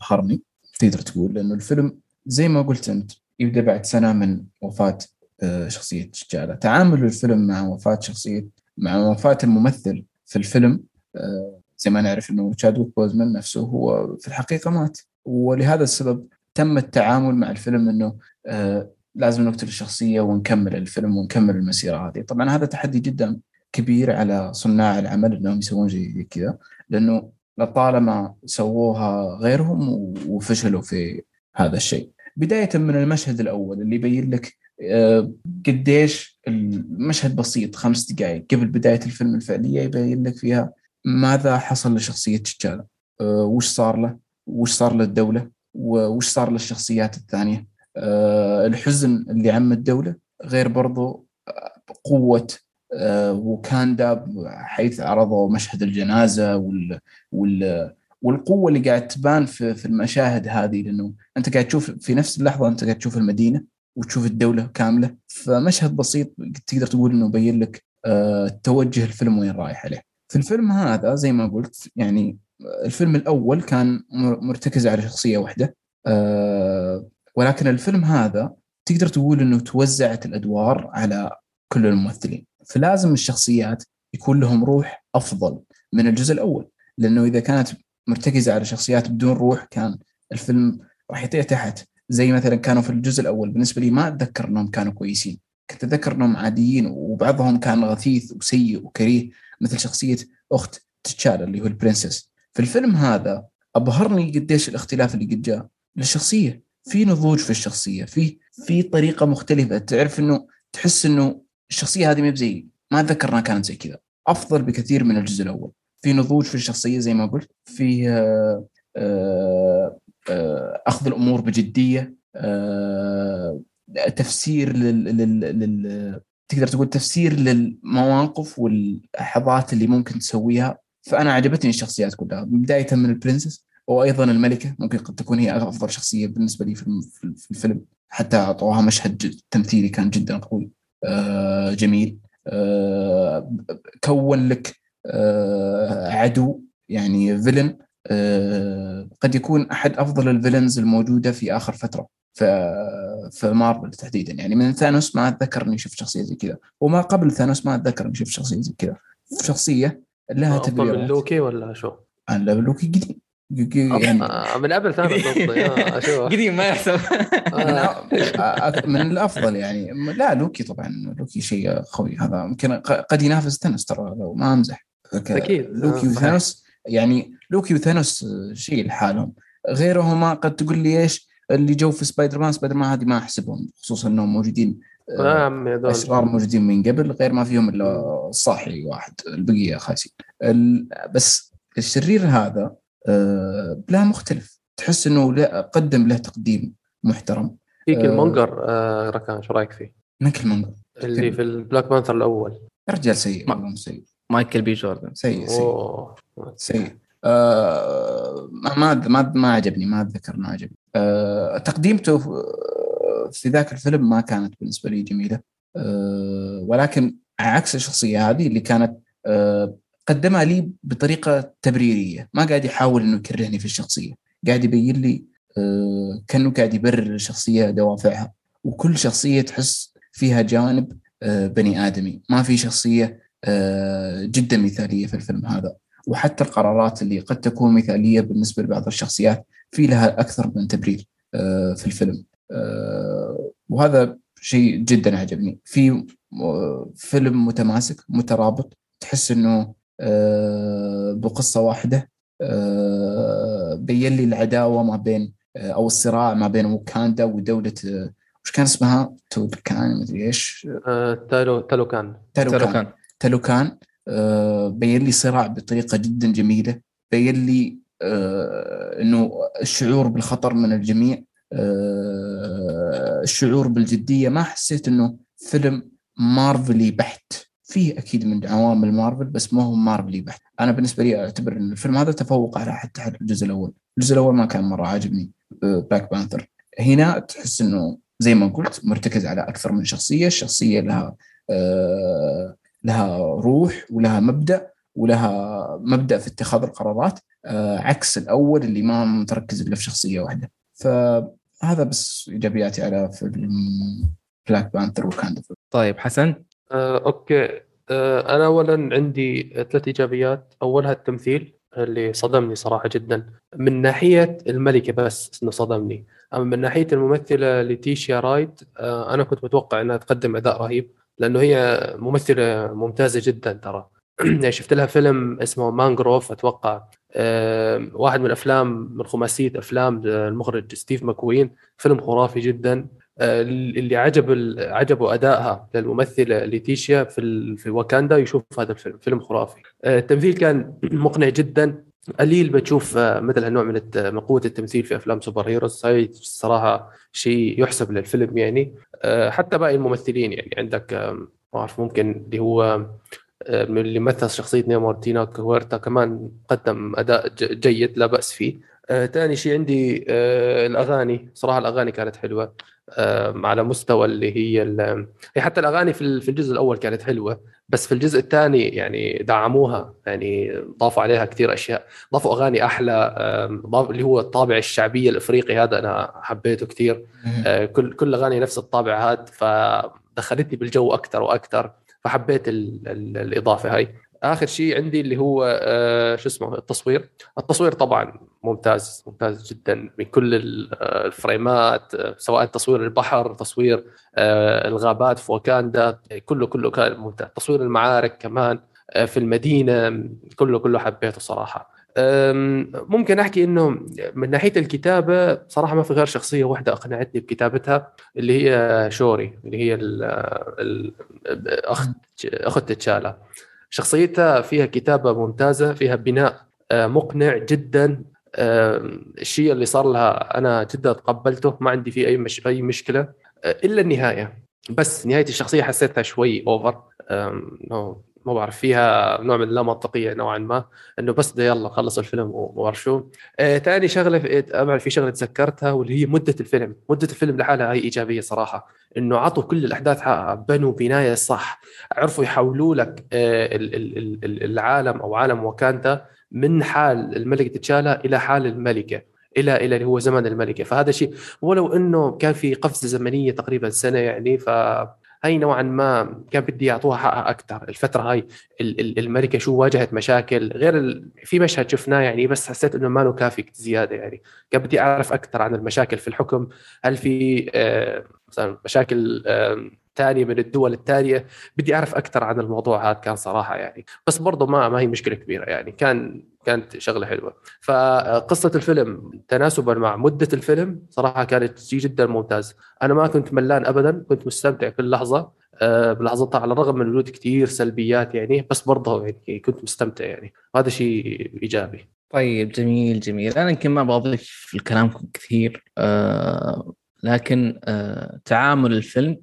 ابهرني تقدر تقول لأنه الفيلم زي ما قلت أنت يبدأ بعد سنة من وفاة آه، شخصية شجاله تعامل الفيلم مع وفاة شخصية مع وفاة الممثل في الفيلم آه، زي ما نعرف إنه تشادويك بوزمان نفسه هو في الحقيقة مات. ولهذا السبب تم التعامل مع الفيلم إنه آه، لازم نقتل الشخصية ونكمل الفيلم ونكمل المسيرة هذه. طبعا هذا تحدي جدا كبير على صناع العمل إنهم يسوون شيء كذا لأنه لطالما سووها غيرهم وفشلوا في هذا الشيء. بداية من المشهد الأول اللي يبين لك آه، قديش المشهد بسيط خمس دقائق قبل بداية الفيلم الفعلية يبين لك فيها ماذا حصل لشخصية تشالا آه، وش صار له؟ وش صار للدولة؟ وش صار للشخصيات الثانية؟ آه، الحزن اللي عم الدولة غير برضو قوة آه، وكان داب حيث عرضوا مشهد الجنازة وال, وال والقوة اللي قاعد تبان في, المشاهد هذه لأنه أنت قاعد تشوف في نفس اللحظة أنت قاعد تشوف المدينة. وتشوف الدولة كاملة فمشهد بسيط تقدر تقول إنه يبين لك أه توجه الفيلم وين رايح عليه. في الفيلم هذا زي ما قلت يعني الفيلم الأول كان مرتكز على شخصية واحدة أه ولكن الفيلم هذا تقدر تقول إنه توزعت الأدوار على كل الممثلين. فلازم الشخصيات يكون لهم روح أفضل من الجزء الأول لأنه إذا كانت مرتكزة على شخصيات بدون روح كان الفيلم راح يطيح تحت زي مثلا كانوا في الجزء الأول. بالنسبة لي ما أتذكر إنهم كانوا كويسين. كنت أتذكر إنهم عاديين وبعضهم كان غثيث وسيء وكريه مثل شخصية أخت تشالا اللي هو البرنسس. في الفيلم هذا أبهرني قديش الاختلاف اللي قد جاء. للشخصية. في نضوج في الشخصية. في في طريقة مختلفة. تعرف إنه تحس إنه الشخصية هذه ما بزي ما أتذكر إنها كانت زي كذا. أفضل بكثير من الجزء الأول. في نضوج في الشخصية زي ما قلت. في آه، آه، أخذ الأمور بجدية. تفسير لل, لل... لل... تقدر تقول تفسير للمواقف واللحظات اللي ممكن تسويها. فأنا عجبتني الشخصيات كلها بداية من البرنسس وأيضا الملكة ممكن قد تكون هي أفضل شخصية بالنسبة لي في الفيلم. حتى أعطوها مشهد تمثيلي كان جدا قوي. آه، جميل. آه، كون لك آه، عدو يعني villain قد يكون أحد أفضل ال villains الموجودة في آخر فترة في في مارفل تحديدا. يعني من ثانوس ما أتذكر إني شفت شخصية زي كذا وما قبل ثانوس ما أتذكر إني شفت شخصية زي كذا. شخصية لها تبريرات. من لوكي ولا شو؟ أنا لوكي قديم. يعني. من قبل ثانوس قديم ما يحسب. من الأفضل يعني. لا لوكي طبعا لوكي شيء قوي. هذا يمكن قد ينافس ثانوس ترى لو ما أمزح. أكيد. لوكي وثانوس يعني لوكي وثانوس شيء لحالهم. غيرهما قد تقول لي إيش؟ اللي جو في Spider-Man Spider-Man هذه ما أحسبهم خصوصا إنهم موجودين اشرار موجودين من قبل غير ما فيهم إلا صاحي واحد البقية خايسين بس الشرير هذا بلا مختلف. تحس إنه قدم له تقديم محترم. في كيلمونجر آه ركان شو رأيك فيه؟ من كيلمونجر؟ اللي في ال Black Panther الأول. رجال سيء ما. سيء. مايكل بي جوردن. سيء سيء. سيء. آه ما ما ما عجبني ما أتذكر ما عجبني. آه تقديمته في ذاك الفيلم ما كانت بالنسبة لي جميلة. آه ولكن عكس الشخصية هذه اللي كانت آه قدمها لي بطريقة تبريرية. ما قاعد يحاول إنه يكرهني في الشخصية. قاعد يبين لي آه كأنه قاعد يبرر الشخصية دوافعها. وكل شخصية تحس فيها جانب آه بني آدمي. ما في شخصية جدا مثالية في الفيلم هذا. وحتى القرارات اللي قد تكون مثالية بالنسبة لبعض الشخصيات في لها أكثر من تبرير آه في الفيلم. آه وهذا شيء جدا عجبني. في فيلم متماسك مترابط تحس إنه آه، بقصة واحدة آه، بين لي العداوة ما بين آه، أو الصراع ما بين وكاندا ودولة وش كان اسمها؟ تولكان مدري إيش. تالو تالوكان. تالوكان. تالوكان بين لي صراع بطريقة جدا جميلة بين لي إنه الشعور بالخطر من الجميع الشعور بالجدية. ما حسيت إنه فيلم مارفلي بحت. فيه أكيد من عوامل مارفل بس ما هو مارفلي بحت. أنا بالنسبة لي أعتبر إن الفيلم هذا تفوق على حتى الجزء الأول. الجزء الأول ما كان مرة عاجبني Black Panther هنا تحس إنه زي ما قلت مرتكز على أكثر من شخصية الشخصيه لها آه لها روح ولها مبدأ ولها مبدأ في اتخاذ القرارات آه عكس الأول اللي ما متركز إلا في شخصية واحدة. فهذا بس إيجابياتي على فيلم Black Panther Wakanda طيب حسن؟ آه، أوكي. آه، أنا اولا عندي ثلاث إيجابيات. أولها التمثيل اللي صدمني صراحة جدا. من ناحية الملكة بس إنه صدمني. أما من ناحية الممثلة ليتيشيا رايت آه، أنا كنت متوقع إنها تقدم أداء رهيب. لأنه هي ممثلة ممتازة جدا ترى. يعني شفت لها فيلم اسمه مانجروف أتوقع. آه، واحد من الافلام من خماسية أفلام المخرج ستيف ماكوين. فيلم خرافي جدا. آه، اللي عجب عجبه أدائها للممثلة ليتيشيا في في واكاندا يشوف هذا الفيلم. فيلم خرافي. آه، التمثيل كان مقنع جدا. قليل بتشوف آه، مثل هالنوع من قوة التمثيل في أفلام superheroes. هاي الصراحة شيء يحسب للفيلم يعني. حتى باقي الممثلين يعني. عندك ما اعرف ممكن اللي هو اللي مثل شخصية نيمور تينوتش هويرتا كمان قدم أداء جيد لا بأس فيه. ثاني شيء عندي الأغاني. صراحة الأغاني كانت حلوة. على مستوى اللي هي هي حتى الأغاني في في الجزء الأول كانت حلوة بس في الجزء الثاني يعني دعموها يعني ضافوا عليها كثير أشياء. ضافوا أغاني أحلى ضاف اللي هو الطابع الشعبيه الإفريقي هذا أنا حبيته كثير. آه، كل كل أغاني نفس الطابع هذا فدخلتني بالجو أكثر وأكثر فحبيت ال ال الإضافة هاي. آخر شيء عندي اللي هو آه شو اسمه التصوير. التصوير طبعا ممتاز ممتاز جدا من كل الفريمات آه، سواء تصوير البحر تصوير آه الغابات في واكاندا كله كله كان ممتاز. تصوير المعارك كمان آه في المدينة كله كله حبيته صراحة. ممكن أحكي إنه من ناحية الكتابة صراحة ما في غير شخصية واحدة أقنعتني بكتابتها اللي هي شوري اللي هي أخت أخت تشالا. شخصيتها فيها كتابة ممتازة فيها بناء آه، مقنع جدا. الشيء اللي صار لها أنا جدا تقبلته ما عندي فيه أي مش أي مشكلة آه، إلا النهاية. بس نهاية الشخصية حسيتها شوي اوفر ما بعرف فيها نوع من اللامنطقيه نوعا ما إنه بس ده يلا خلص الفيلم وما بعرف شو. آه ثاني شغلة في, في شغلة تذكرتها واللي هي مدة الفيلم. مدة الفيلم لحالها هي إيجابية صراحة إنه عطوا كل الأحداث حقها بنوا بناية صح. عرفوا يحولوا لك آه العالم أو عالم واكاندا من حال الملكة تشالا إلى حال الملكة إلى إلى اللي هو زمن الملكة. فهذا شيء ولو إنه كان في قفزة زمنية تقريبا سنة يعني ف هي نوعا ما كان بدي يعطوها حقها أكثر الفترة هاي الملكة شو واجهت مشاكل غير في مشهد شفناه يعني بس حسيت إنه ما له كافي زيادة يعني. كان بدي أعرف أكثر عن المشاكل في الحكم. هل في آه، مثلا مشاكل ثانية من الدول الثانية بدي أعرف أكثر عن الموضوع هذا كان صراحة يعني. بس برضه ما ما هي مشكلة كبيرة يعني. كان كانت شغلة حلوة. فقصة الفيلم تناسبا مع مدة الفيلم صراحة كانت شيء جدا ممتاز. أنا ما كنت ملان ابدا كنت مستمتع كل لحظة. آه، بلحظتها على الرغم من وجود كثير سلبيات يعني بس برضه يعني كنت مستمتع يعني. هذا شيء إيجابي. طيب جميل جميل. أنا يمكن ما بضيف في كلامكم كثير. آه لكن آه تعامل الفيلم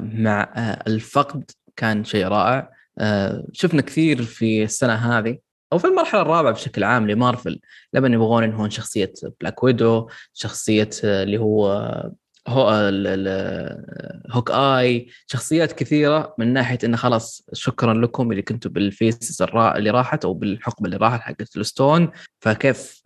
مع الفقد كان شيء رائع. شفنا كثير في السنة هذه. أو في المرحلة الرابعة بشكل عام لمارفل لما يبغون ينهون شخصية Black Widow شخصية اللي هو هو Hawkeye شخصيات كثيرة من ناحية إنه خلاص شكرا لكم اللي كنتوا بال phases اللي راحت أو بالحقبة اللي راحت حقت الستونز. فكيف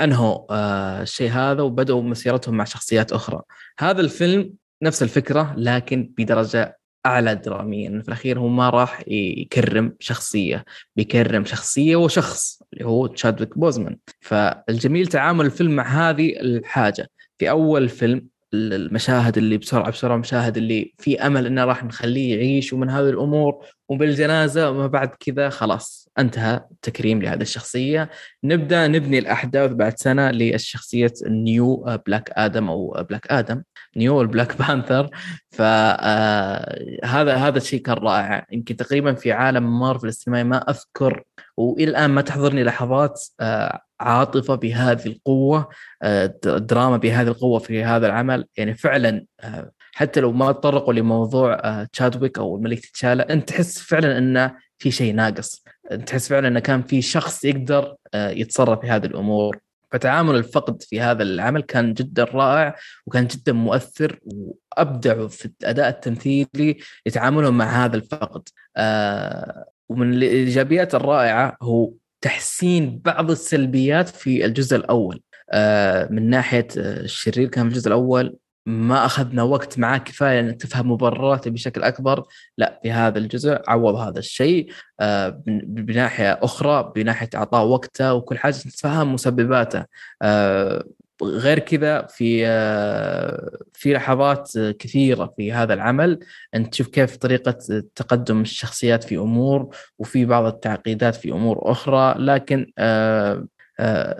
أنهوا آه، الشيء هذا وبدأوا مسيرتهم مع شخصيات أخرى. هذا الفيلم نفس الفكرة لكن بدرجة أعلى دراميا. في الأخير هو ما راح يكرم شخصية بيكرم شخصية وشخص اللي هو تشادويك بوزمان. فالجميل تعامل الفيلم مع هذه الحاجة. في أول فيلم المشاهد اللي بسرعة بسرعة مشاهد اللي في أمل إنه راح نخليه يعيش ومن هذه الأمور وبالجنازة وما بعد كذا خلاص. أنتهى التكريم لهذه الشخصية. نبدأ نبني الأحداث بعد سنة للشخصيه new Black Adam أو Black Adam new ال Black Panther. فهذا هذا الشيء كان رائع. يمكن تقريبا في عالم مارفل السينمائي ما أذكر والى الان ما تحضرني لحظات آه، عاطفة بهذه القوة آه، دراما بهذه القوة في هذا العمل. يعني فعلا آه، حتى لو ما تطرقوا لموضوع تشادويك أو الملك تتشالا أنت تحس فعلا انه في شيء ناقص. تحس فعلا إنه كان في شخص يقدر يتصرف في هذه الأمور. فتعامل الفقد في هذا العمل كان جدا رائع وكان جدا مؤثر وابدعوا في الأداء التمثيلي لتعاملهم مع هذا الفقد. آه ومن الإيجابيات الرائعة هو تحسين بعض السلبيات في الجزء الأول. آه من ناحية الشرير كان في الجزء الأول ما أخذنا وقت معاه كفاية انك تفهم مبرراته بشكل أكبر. لا في هذا الجزء عوض هذا الشيء آه، بناحية أخرى بناحية إعطاء وقته وكل حاجة تتفهم مسبباته. آه، غير كذا في آه، في لحظات كثيرة في هذا العمل. أنت تشوف كيف طريقة تقدم الشخصيات في أمور وفي بعض التعقيدات في أمور أخرى. لكن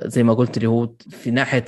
زي ما قلت اللي هو في ناحية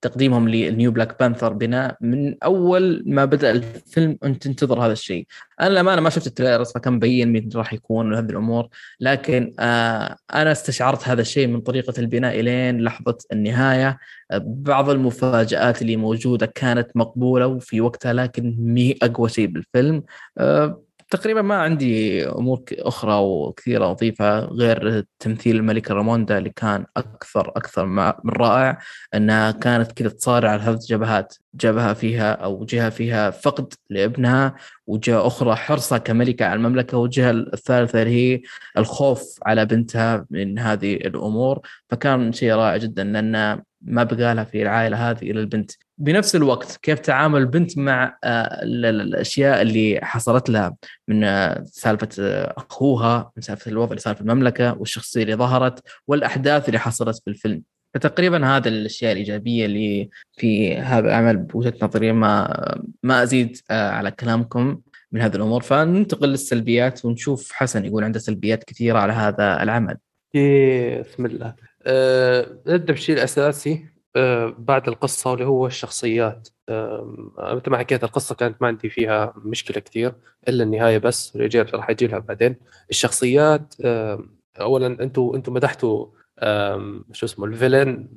تقديمهم لل new Black Panther بناء من أول ما بدأ الفيلم أنت تنتظر هذا الشيء. أنا للامانه ما شفت التريلرز فكان مبين مين راح يكون وهذه الأمور لكن آه أنا استشعرت هذا الشيء من طريقة البناء إلين لحظة النهاية. بعض المفاجآت اللي موجودة كانت مقبولة وفي وقتها لكن مي أقوى شيء بالفيلم آه تقريبا ما عندي أمور أخرى وكثيرة أضيفها غير تمثيل الملكه راموندا اللي كان أكثر أكثر من رائع أنها كانت كذا تصارع على ثلاث جبهات جبهة فيها أو جهة فيها فقد لابنها وجهة أخرى حرصها كملكة على المملكة والجهة الثالثة اللي هي الخوف على بنتها من هذه الأمور. فكان شيء رائع جدا لأن ما بقى لها في العائله هذه إلى البنت بنفس الوقت كيف تعامل البنت مع آه، الأشياء اللي حصلت لها من آه، سالفة آه، أخوها من سالفة الوضع اللي صار في المملكة والشخصية اللي ظهرت والأحداث اللي حصلت في الفيلم فتقريبا هذا الأشياء الإيجابية اللي في هذا العمل بوجهة نظري ما ما أزيد على كلامكم من هذه الأمور فننتقل للسلبيات ونشوف حسن يقول عنده سلبيات كثيرة على هذا العمل. بسم الله. أه نبدأ بالشيء الأساسي أه بعد القصة واللي هو الشخصيات. أه مثل ما حكيت القصة كانت ما عندي فيها مشكلة كثير إلا النهاية بس راح أجي لها بعدين. الشخصيات اولا أنتم أنتم مدحتوا شو اسمه الفيلن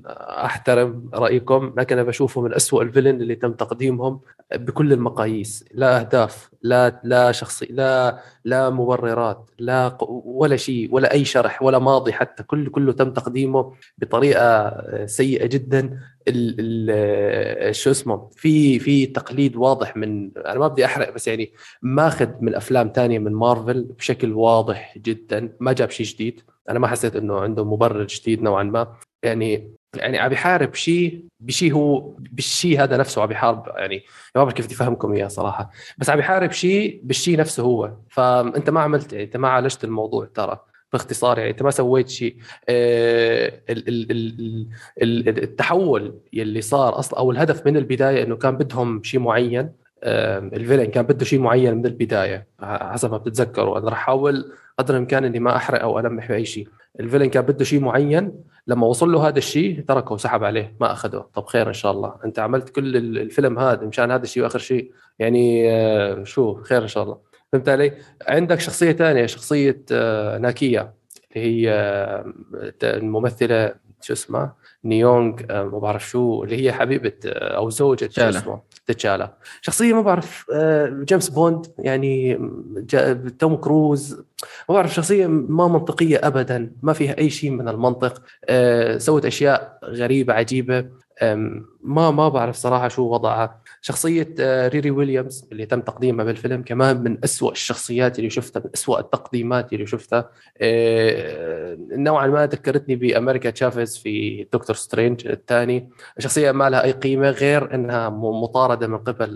أحترم رأيكم لكن أنا بشوفه من أسوأ الفيلن اللي تم تقديمهم بكل المقاييس. لا أهداف لا لا شخصي لا لا مبررات لا ولا شيء ولا أي شرح ولا ماضي حتى. كل كله تم تقديمه بطريقة سيئة جدا. شو اسمه في في تقليد واضح من أنا ما بدي أحرق بس يعني ماخذ من أفلام ثانية من مارفل بشكل واضح جدا. ما جاب شيء جديد. أنا ما حسيت إنه عنده مبرر جديد نوعا ما. يعني يعني عم يحارب شيء بشيء هو بالشيء هذا نفسه عم يحارب. يعني ما بعرف كيف بدي أفهمكم إياه صراحة. بس عم يحارب شيء بالشيء نفسه هو. فأنت ما عملت يعني أنت ما عالجت الموضوع ترى باختصار. يعني أنت ما سويت شيء آه التحول يلي صار أصلا أو الهدف من البداية إنه كان بدهم شيء معين. الفيلن كان بده شيء معين من البداية حسب ما بتتذكروا أنا راح أحاول قدر الإمكان إني ما أحرق أو ألمح بأي شيء. الفيلن كان بده شيء معين لما وصل له هذا الشيء تركه وسحب عليه ما اخذه طب خير إن شاء الله. أنت عملت كل الفيلم هذا مشان هذا الشيء وآخر شيء. يعني شو؟ خير إن شاء الله. فهمت علي؟ عندك شخصية ثانية شخصية ناكيا اللي هي الممثلة شو اسمه نيونغ ما بعرف شو اللي هي حبيبة آه، أو زوجة شو اسمه تتشالا شخصيه ما بعرف آه، جيمس بوند يعني توم كروز. ما بعرف شخصية ما منطقية ابدا ما فيها أي شيء من المنطق. سوت أشياء غريبة عجيبة. ما ما بعرف صراحة شو وضعها. شخصية آه، ريري ويليامز اللي تم تقديمها بالفيلم كمان من أسوأ الشخصيات اللي شفتها من أسوأ التقديمات اللي شفتها. آه، نوعا ما ذكرتني بأمريكا تشافيز في Doctor Strange الثاني. شخصية ما لها أي قيمة غير إنها مطاردة من قبل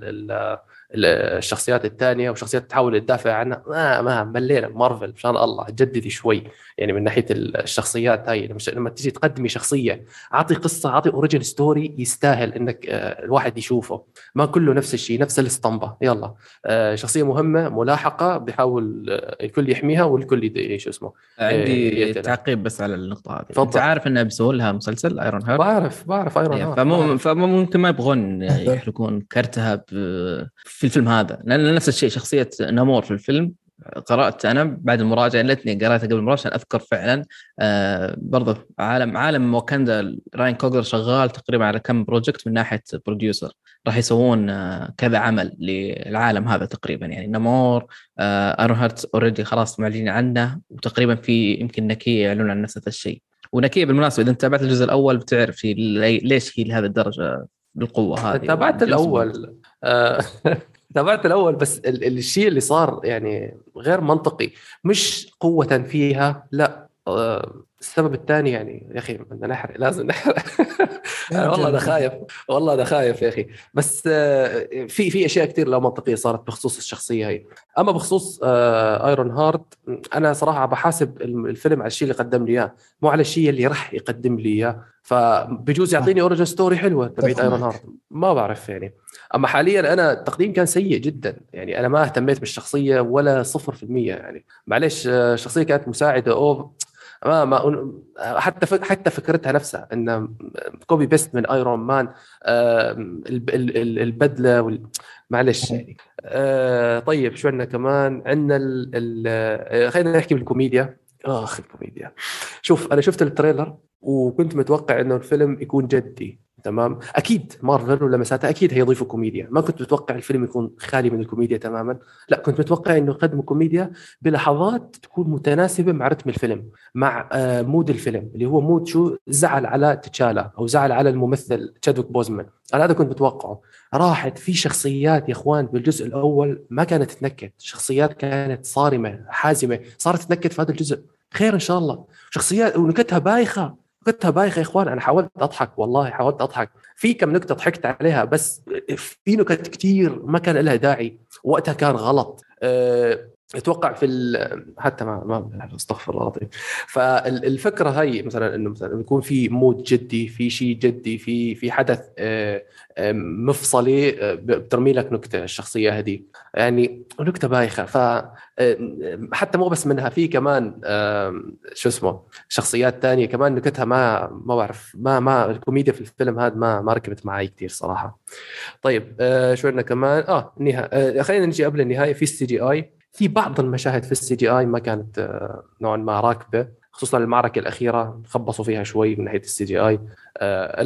الشخصيات الثانية وشخصيات تحاول تدافع عنها. ما ما ملينا. مارفل مشان الله جددي شوي. يعني من ناحية الشخصيات هاي. لما تيجي تقدمي شخصية أعطي قصة أعطي origin story يستاهل إنك آه، الواحد يشوفه. ما كله نفس الشيء نفس الاسطمبه يلا. آه، شخصية مهمة ملاحقة بيحاول آه، الكل يحميها والكل شو اسمه عندي تعقيب بس على النقطة هذه. فضل. انت عارف انه بيسوون لها مسلسل Ironheart بعرف بعرف Iron فمو فممكن ما يبغون يحرقون كرتها في الفيلم هذا. لأن نفس الشيء شخصية نامور في الفيلم قرأت أنا بعد المراجعة ليتني قريتها قبل المراجعة عشان أذكر فعلا. آه برضه عالم عالم واكندا راين كوغر شغال تقريبا على كم project من ناحية producer راح يسوون آه كذا عمل للعالم هذا تقريبا. يعني نمور آه Ironheart already خلاص معلنين عنه وتقريبا في يمكن نكية يعلنون عن نفس الشيء. ونكية بالمناسبة إذا انت تابعت الجزء الأول بتعرف ليش هي لهذه الدرجة بالقوة هذه. تابعت الأول. تابعت الأول بس الشيء اللي صار يعني غير منطقي. مش قوة فيها لا آه، السبب الثاني يعني يا أخي بدنا نحرق لازم نحرق. والله أنا خايف والله أنا خايف يا أخي. بس آه، في في أشياء كثير لا منطقية صارت بخصوص الشخصية هي. أما بخصوص Iron آه، Heart أنا صراحة بحاسب الفيلم على الشيء اللي قدم لي إياه مو على الشيء اللي راح يقدم لي ااياه فبجوز يعطيني origin story حلوة تبعت Ironheart ما بعرف يعني. أما حاليا أنا التقديم كان سيء جدا. يعني أنا ما اهتميت بالشخصية ولا 0% يعني. معلش الشخصيه آه، كانت مساعدة أو ما ما حتى فك حتى فكرتها نفسها إن copy paste من Iron Man البدلة وال... معلش يعني آه طيب شو عندنا كمان؟ عندنا آه، خلينا نحكي بالكوميديا. اخ الكوميديا. شوف أنا شفت ال trailer وكنت متوقع إنه الفيلم يكون جدي. تمام؟ أكيد مارفل ولمساتها أكيد هيضيفوا كوميديا. ما كنت متوقع الفيلم يكون خالي من الكوميديا تماما. لا كنت متوقع إنه يقدموا كوميديا بلحظات تكون متناسبة مع رتم الفيلم مع آه، mood الفيلم اللي هو mood شو؟ زعل على تشالا أو زعل على الممثل تشادويك بوزمان. أنا هذا كنت متوقعه. راحت في شخصيات يا إخوان بالجزء الأول ما كانت تنكت شخصيات كانت صارمة حازمة صارت تنكت في هذا الجزء. خير إن شاء الله. شخصيات ونكتها بايخة. نكتها بايخه يا إخوان أنا حاولت أضحك والله حاولت أضحك. في كم نكتة ضحكت عليها بس في نكت كثير ما كان لها داعي وقتها كان غلط. أه أتوقع في حتى ما ما أستغفر الله العظيم. فالفكرة هي مثلا إنه مثلا يكون في مود جدي في شيء جدي في في حدث آه، آه، مفصلي آه، بترمي لك نكتة الشخصية هذه. يعني نكتة بايخة. ف حتى مو بس منها في كمان شو اسمه شخصيات ثانية كمان نكتها ما ما بعرف ما ما الكوميديا في الفيلم هذا ما ما ركبت معي كثير صراحة. طيب شو عندنا كمان؟ آه النهايه خلينا نجي قبل النهاية. في ال CGI في بعض المشاهد في ال CGI ما كانت آه، نوعا ما راكبة خصوصا المعركة الأخيرة خبصوا فيها شوي من ناحية ال CGI.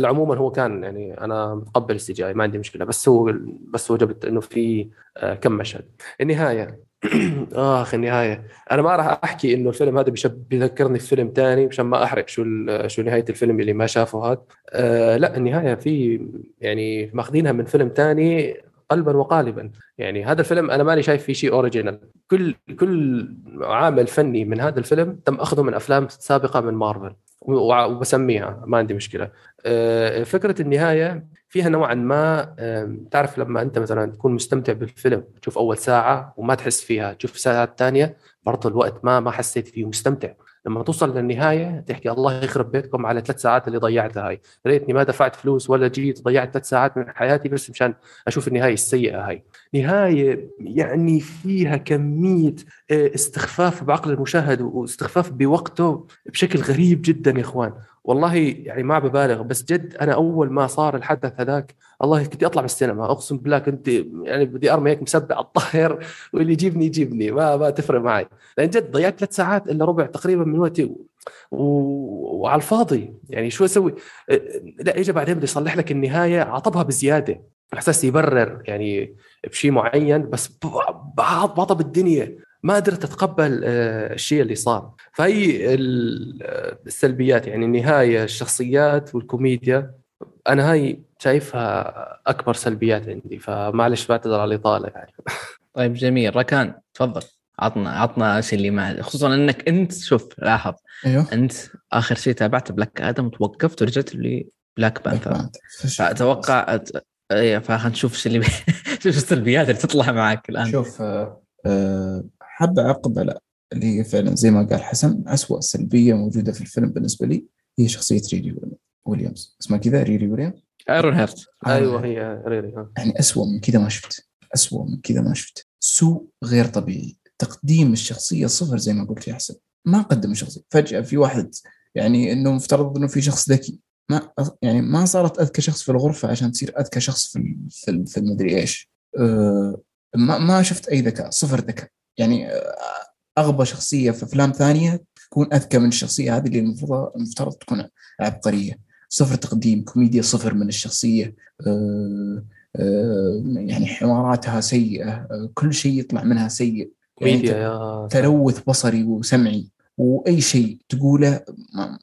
عموما هو كان يعني أنا متقبل ال CGI ما عندي مشكلة بس هو بس هو جبت إنه في آه، كم مشهد. النهاية آخ النهاية. أنا ما راح أحكي إنه الفيلم هذا بيذكرني في فيلم ثاني مشان ما أحرق شو شو نهاية الفيلم اللي ما شافه هذا. آه لا النهاية في يعني ماخذينها من فيلم ثاني قلبا وقالبا. يعني هذا الفيلم أنا ماني شايف فيه شيء اوريجينال كل كل عامل فني من هذا الفيلم تم أخذه من أفلام سابقة من مارفل. وبسميها ما عندي مشكلة. آه، فكرة النهاية فيها نوعا ما تعرف لما أنت مثلا تكون مستمتع بالفيلم تشوف أول ساعة وما تحس فيها تشوف ساعات ثانية برضه الوقت ما ما حسيت فيه مستمتع. لما توصل للنهاية تحكي الله يخرب بيتكم على ثلاث ساعات اللي ضيعتها هاي. ريتني ما دفعت فلوس ولا جيت ضيعت ثلاث ساعات من حياتي بس مشان أشوف النهاية السيئة هاي. نهاية يعني فيها كمية آه، استخفاف بعقل المشاهد واستخفاف بوقته بشكل غريب جدا يا إخوان. والله يعني ما ببالغ بس جد أنا أول ما صار الحدث هذاك الله كنت أطلع من السينما أقسم بالله كنت يعني بدي أرمي هيك مسبع الطاير واللي يجيبني يجيبني ما ما تفرق معي. لأن جد ضيعت ثلاث ساعات إلا ربع تقريبا من وقتي و... و... وعلى الفاضي. يعني شو أسوي؟ لا اجى بعدين بده يصلح لك النهاية عطبها بزيادة على أساس يبرر يعني بشيء معين بس بعطب الدنيا ما قدرت أتقبل آه، الشيء اللي صار. فهي السلبيات يعني النهاية الشخصيات والكوميديا أنا هاي شايفها أكبر سلبيات عندي. فمعلش بعتذر على الإطالة يعني. طيب جميل. ركان تفضل. عطنا عطنا الشيء اللي ما خصوصا إنك أنت شوف لاحظ. أيوه. أنت آخر شيء تابعت Black Adam وتوقفت ورجعت لي Black Panther. فأتوقع اي فخلينا نشوف إيش اللي شوف السلبيات اللي تطلع معك الآن. شوف آه، آه، حاب اعقب على اللي هي فعلا زي ما قال حسن أسوأ سلبية موجودة في الفيلم بالنسبة لي هي شخصية ريري ويليامز. اسمها كذا ريري ويليامز؟ Ironheart. أيوه هي ريري يعني أسوأ من كذا ما شفت. أسوأ من كذا ما شفت. سوء غير طبيعي. تقديم الشخصية صفر زي ما قلت يا حسن. ما قدم الشخصية. فجأة في واحد يعني إنه مفترض إنه في شخص ذكي. ما يعني ما صارت أذكى شخص في الغرفة عشان تصير أذكى شخص في في, في المدري إيش. أه ما ما شفت أي ذكاء. صفر ذكاء. يعني أغبى شخصية في أفلام ثانية تكون أذكى من الشخصية هذه اللي المفروض المفترض تكون عبقرية. صفر تقديم كوميديا صفر من الشخصية أه أه يعني حواراتها سيئة كل شيء يطلع منها سيء. كوميديا يعني يا تلوث بصري وسمعي وأي شيء تقوله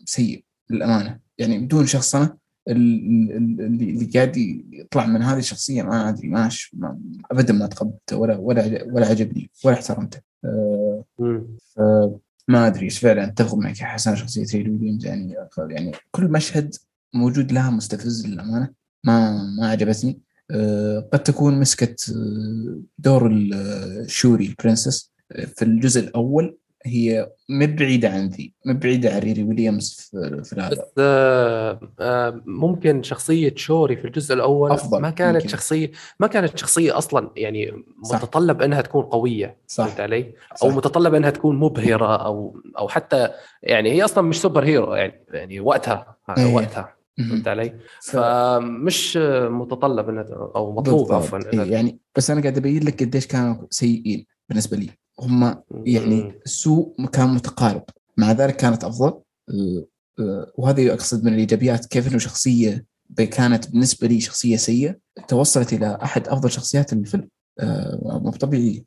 سيء للأمانة. يعني بدون شخصنه اللي اللي قاعد يطلع من هذه الشخصية ما أدري ما, ما ابدا ما تقبلته ولا ولا ولا عجبني ولا احترمته. أه ما أدري إيش فعلا أتفق معك يا حسن شخصية ريري ويليامز يعني يعني كل مشهد موجود لها مستفز للأمانة ما ما عجبتني. أه قد تكون مسكت آه، دور الشوري ال princess في الجزء الأول. هي مبعيده عن ذي مبعيده عن ريري ويليامز في, في هذا بس آه آه ممكن شخصية شوري في الجزء الأول أفضل ما كانت ممكن. شخصية ما كانت شخصية أصلا يعني صح. متطلب إنها تكون قوية صح فهمت علي؟ صح. أو متطلب إنها تكون مبهرة أو أو حتى يعني هي أصلا مش سوبر هيرو يعني يعني وقتها أيه. وقتها فهمت علي؟ فمش متطلب انها أو مطلوب عفوا يعني بس أنا قاعد أبين لك قديش كانوا سيئين بالنسبة لي. هم يعني السوء كان متقارب. مع ذلك كانت أفضل. آه، آه، وهذه أقصد من الإيجابيات. كيف إنه شخصية كانت بالنسبة لي شخصية سيئة توصلت إلى أحد أفضل شخصيات الفيلم. آه، مو طبيعي.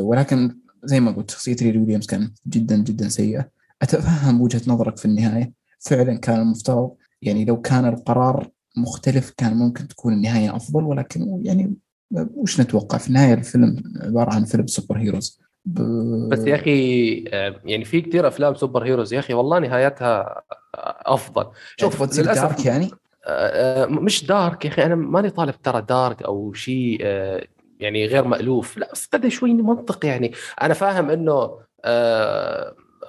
ولكن زي ما قلت شخصية ريري ويليامز كانت جدا جدا سيئة. أتفهم وجهة نظرك في النهاية. فعلا كان المفترض يعني لو كان القرار مختلف كان ممكن تكون النهاية أفضل ولكن يعني وش نتوقع؟ في النهاية الفيلم عبارة عن فيلم super heroes. ب... بس يا أخي يعني في كثير أفلام super heroes يا أخي والله نهايتها أفضل. شوف يعني للأسف يعني؟ آه، آه، مش dark يا أخي أنا ماني طالب ترى dark أو شيء آه، يعني غير مألوف. لا بس بدا شوي منطق يعني. أنا فاهم إنه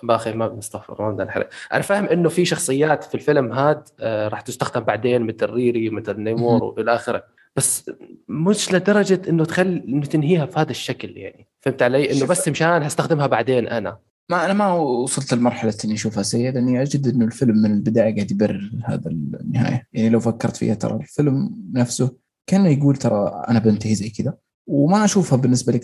باخي ما بنستغفر ما بدنا أنا فاهم إنه في شخصيات في الفيلم هاد راح تستخدم بعدين مثل ريري مثل نيمور وإلى آخره. بس مش لدرجة إنه تخلي إنه تنهيها بهذا الشكل يعني. فهمت علي؟ إنه بس مشان هستخدمها بعدين أنا. ما أنا ما وصلت لمرحله اني اشوفها سيئه لاني أجد إنه الفيلم من البداية قاعد يبرر هذا النهاية. يعني لو فكرت فيها ترى الفيلم نفسه كان يقول ترى أنا بنتهي زي كذا. وما أشوفها بالنسبة لك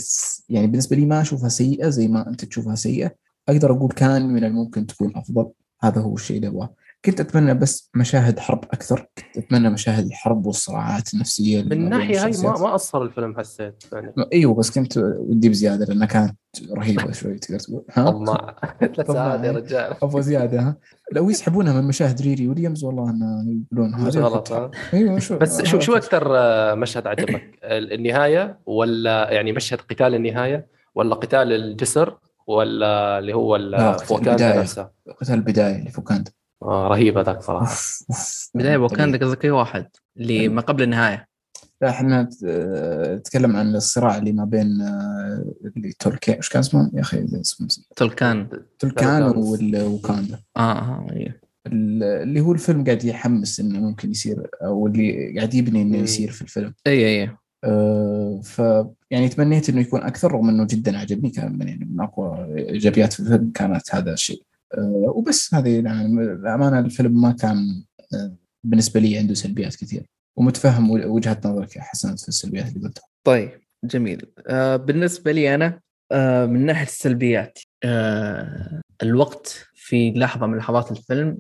يعني بالنسبة لي ما أشوفها سيئة زي ما أنت تشوفها سيئة. أقدر أقول كان من الممكن تكون أفضل. هذا هو الشيء اللي أبغاه. كنت أتمنى بس مشاهد حرب أكثر. كنت أتمنى مشاهد الحرب والصراعات النفسية من الناحيه هاي ما ما قصر الفيلم حسيت يعني. إيوه بس كنت ودي بزيادة لأنها كانت رهيبة شوي تقدر تقول. ها؟ ثلاث ساعات يا رجال. أبغى زيادة ها؟ لو يسحبونها من مشاهد ريري ويليامز والله انه يقولون هذا غلط إيوه شو بس شو شو أكثر مشهد عجبك؟ النهاية ولا يعني مشهد قتال النهاية ولا قتال الجسر ولا اللي هو الفوكاندا نفسه. قتال البداية اللي فوكاندا آه رهيب هذاك صراحة. بداية وكان قصدك أي واحد؟ اللي ما قبل النهاية. لا إحنا نتكلم عن الصراع اللي ما بين آه، اللي تركيا إيش كان اسمه؟ يا أخي اسمه تركان تركان وكاندا آه آه أيوه اللي هو الفيلم قاعد يحمس إنه ممكن يصير أو اللي قاعد يبني إنه يصير في الفيلم. اي اي آه ف يعني تمنيت إنه يكون أكثر رغم إنه جدا عجبني كان من يعني من أقوى إيجابيات في الفيلم كانت هذا الشيء. آه وبس هذه يعني الأمانة الفيلم ما كان آه بالنسبة لي عنده سلبيات كثير. ومتفهم وجهة نظرك يا حسن في السلبيات اللي قلتها. طيب جميل. آه بالنسبة لي أنا من ناحية السلبيات الوقت في لحظة من لحظات الفيلم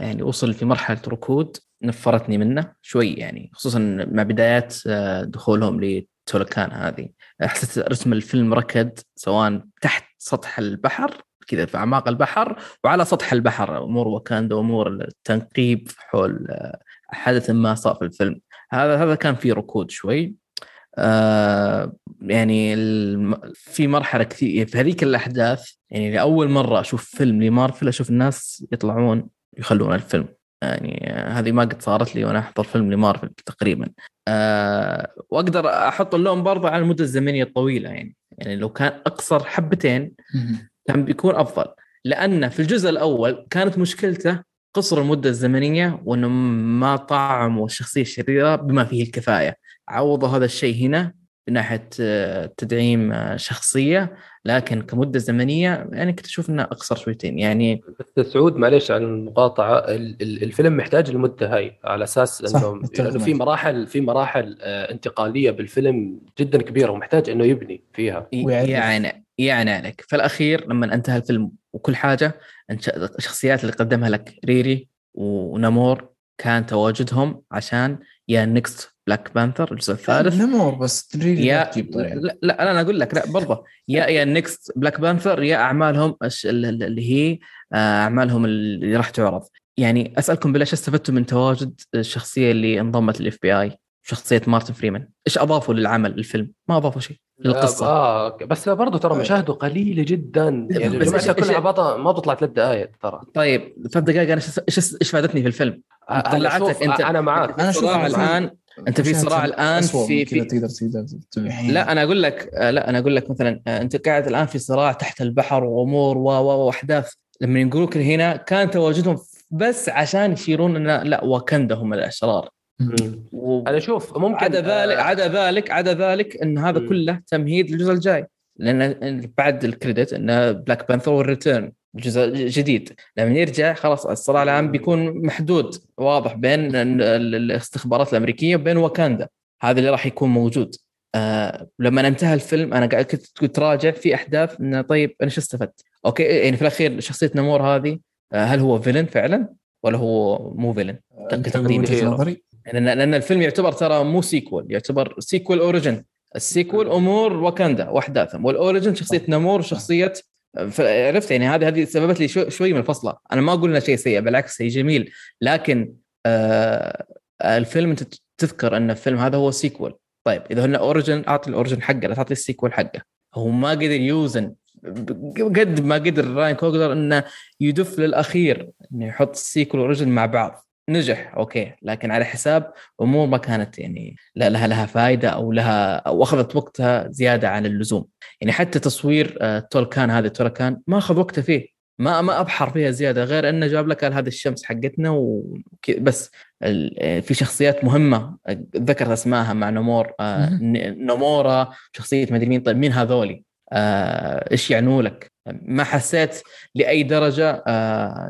يعني وصل في مرحلة ركود. نفرتني منه شوي يعني خصوصا مع بدايات آه دخولهم لتولكان هذه. حسيت رسم الفيلم ركد سواء تحت سطح البحر كذا في أعماق البحر وعلى سطح البحر. امور وكاندا امور التنقيب حول آه، حدث ما صار في الفيلم. هذا هذا كان في ركود شوي. آه يعني في مرحلة كثير في هذيك الأحداث يعني لأول مرة أشوف فيلم لمارفل أشوف الناس يطلعون يخلون الفيلم. يعني هذه ما قد صارت لي وأنا أحضر فيلم لمارفل تقريبا. أه وأقدر أحط اللوم برضه على المدة الزمنية الطويلة يعني. يعني لو كان أقصر حبتين كان بيكون أفضل. لأن في الجزء الأول كانت مشكلته قصر المدة الزمنية وإنه ما طعموا الشخصيه الشريره بما فيه الكفاية. عوضوا هذا الشيء هنا من ناحية آه، تدعيم آه، شخصية لكن كمدة زمنية يعني كنت أشوف إنها أقصر شويتين. يعني بس سعود معليش عن المقاطعة الفيلم محتاج المدة هاي على أساس إنه لأنه في مراحل في مراحل آه، انتقالية بالفيلم جدا كبيرة ومحتاج إنه يبني فيها. يعني يعني عليك. في الاخير لما انتهى الفيلم وكل حاجة الشخصيات اللي قدمها لك ريري ونامور كان تواجدهم عشان يا next Black Panther الجزء الثالث. نمور بس يا لا, لا أنا أقول لك لا برضه. يا يا next Black Panther يا أعمالهم اللي هي آه، أعمالهم اللي راح تعرض. يعني أسألكم بالله إيش استفدتوا من تواجد الشخصية اللي انضمت لل FBI شخصية مارتن فريمان. إيش أضافوا للعمل الفيلم؟ ما أضافوا شيء. للقصه آه بس برضه ترى مشاهده قليلة جدا. يعني بس كلها بعضها ما بطلع ثلاث دقائق ترى. طيب ثلاث دقائق أنا إيش إيش فادتني في الفيلم؟ طلعتك أنت. أنا معاك أنا صراع الآن أنت في صراع الآن في في تقدر تقدر لا أنا أقول لك لا أنا أقول لك مثلا أنت قاعد الآن في صراع تحت البحر وأمور و وأحداث. لما يقولوك هنا كان تواجدهم بس عشان يشيرون إن لا واكندا هم الاشرار و... أنا أشوف ممكن عدا ذلك عدا ذلك عدا ذلك إن هذا مم. كله تمهيد للجزء الجاي. لأن بعد ال credit إن Black Panther will return جزء جديد. لما يرجع خلاص الصراع الان بيكون محدود واضح بين الاستخبارات الأمريكية وبين واكاندا. هذا اللي راح يكون موجود. آه لما انتهى الفيلم أنا قاعد كنت راجع في أحداث إنه طيب أنا شو استفدت؟ okay يعني في الأخير شخصية نمور هذه آه هل هو villain فعلا ولا هو مو villain؟ تقديم نظري. لأن لأن الفيلم يعتبر ترى مو sequel يعتبر sequel origin ال sequel أمور واكاندا وأحداثهم. وال origin شخصية نمور وشخصيه عرفت يعني هذه هذه سببت لي شو شوي من الفصلة. أنا ما أقول إنه شيء سيء بالعكس شيء جميل. لكن آه الفيلم انت تذكر إن الفيلم هذا هو sequel طيب إذا قلنا origin أعطي ال origin حقه لا تعطي ال sequel حقه. هو ما قدر يوزن قد ما قدر راين كوغلر إنه يدف للأخير إنه يحط ال sequel وال origin مع بعض. نجح okay. لكن على حساب أمور ما كانت يعني لا لها لها فائده أو لها أو أخذت وقتها زيادة عن اللزوم. يعني حتى تصوير آه، تولكان هذا تولكان ما أخذ وقته فيه. ما ما أبحر فيها زيادة غير إنه جاب لك هذه الشمس حقتنا وبس آه، في شخصيات مهمة ذكرت أسمائها مع نمور آه، نمورا شخصية مدري مين طيب مين هذولي؟ إيش يعنوا لك؟ ما حسيت لأي درجة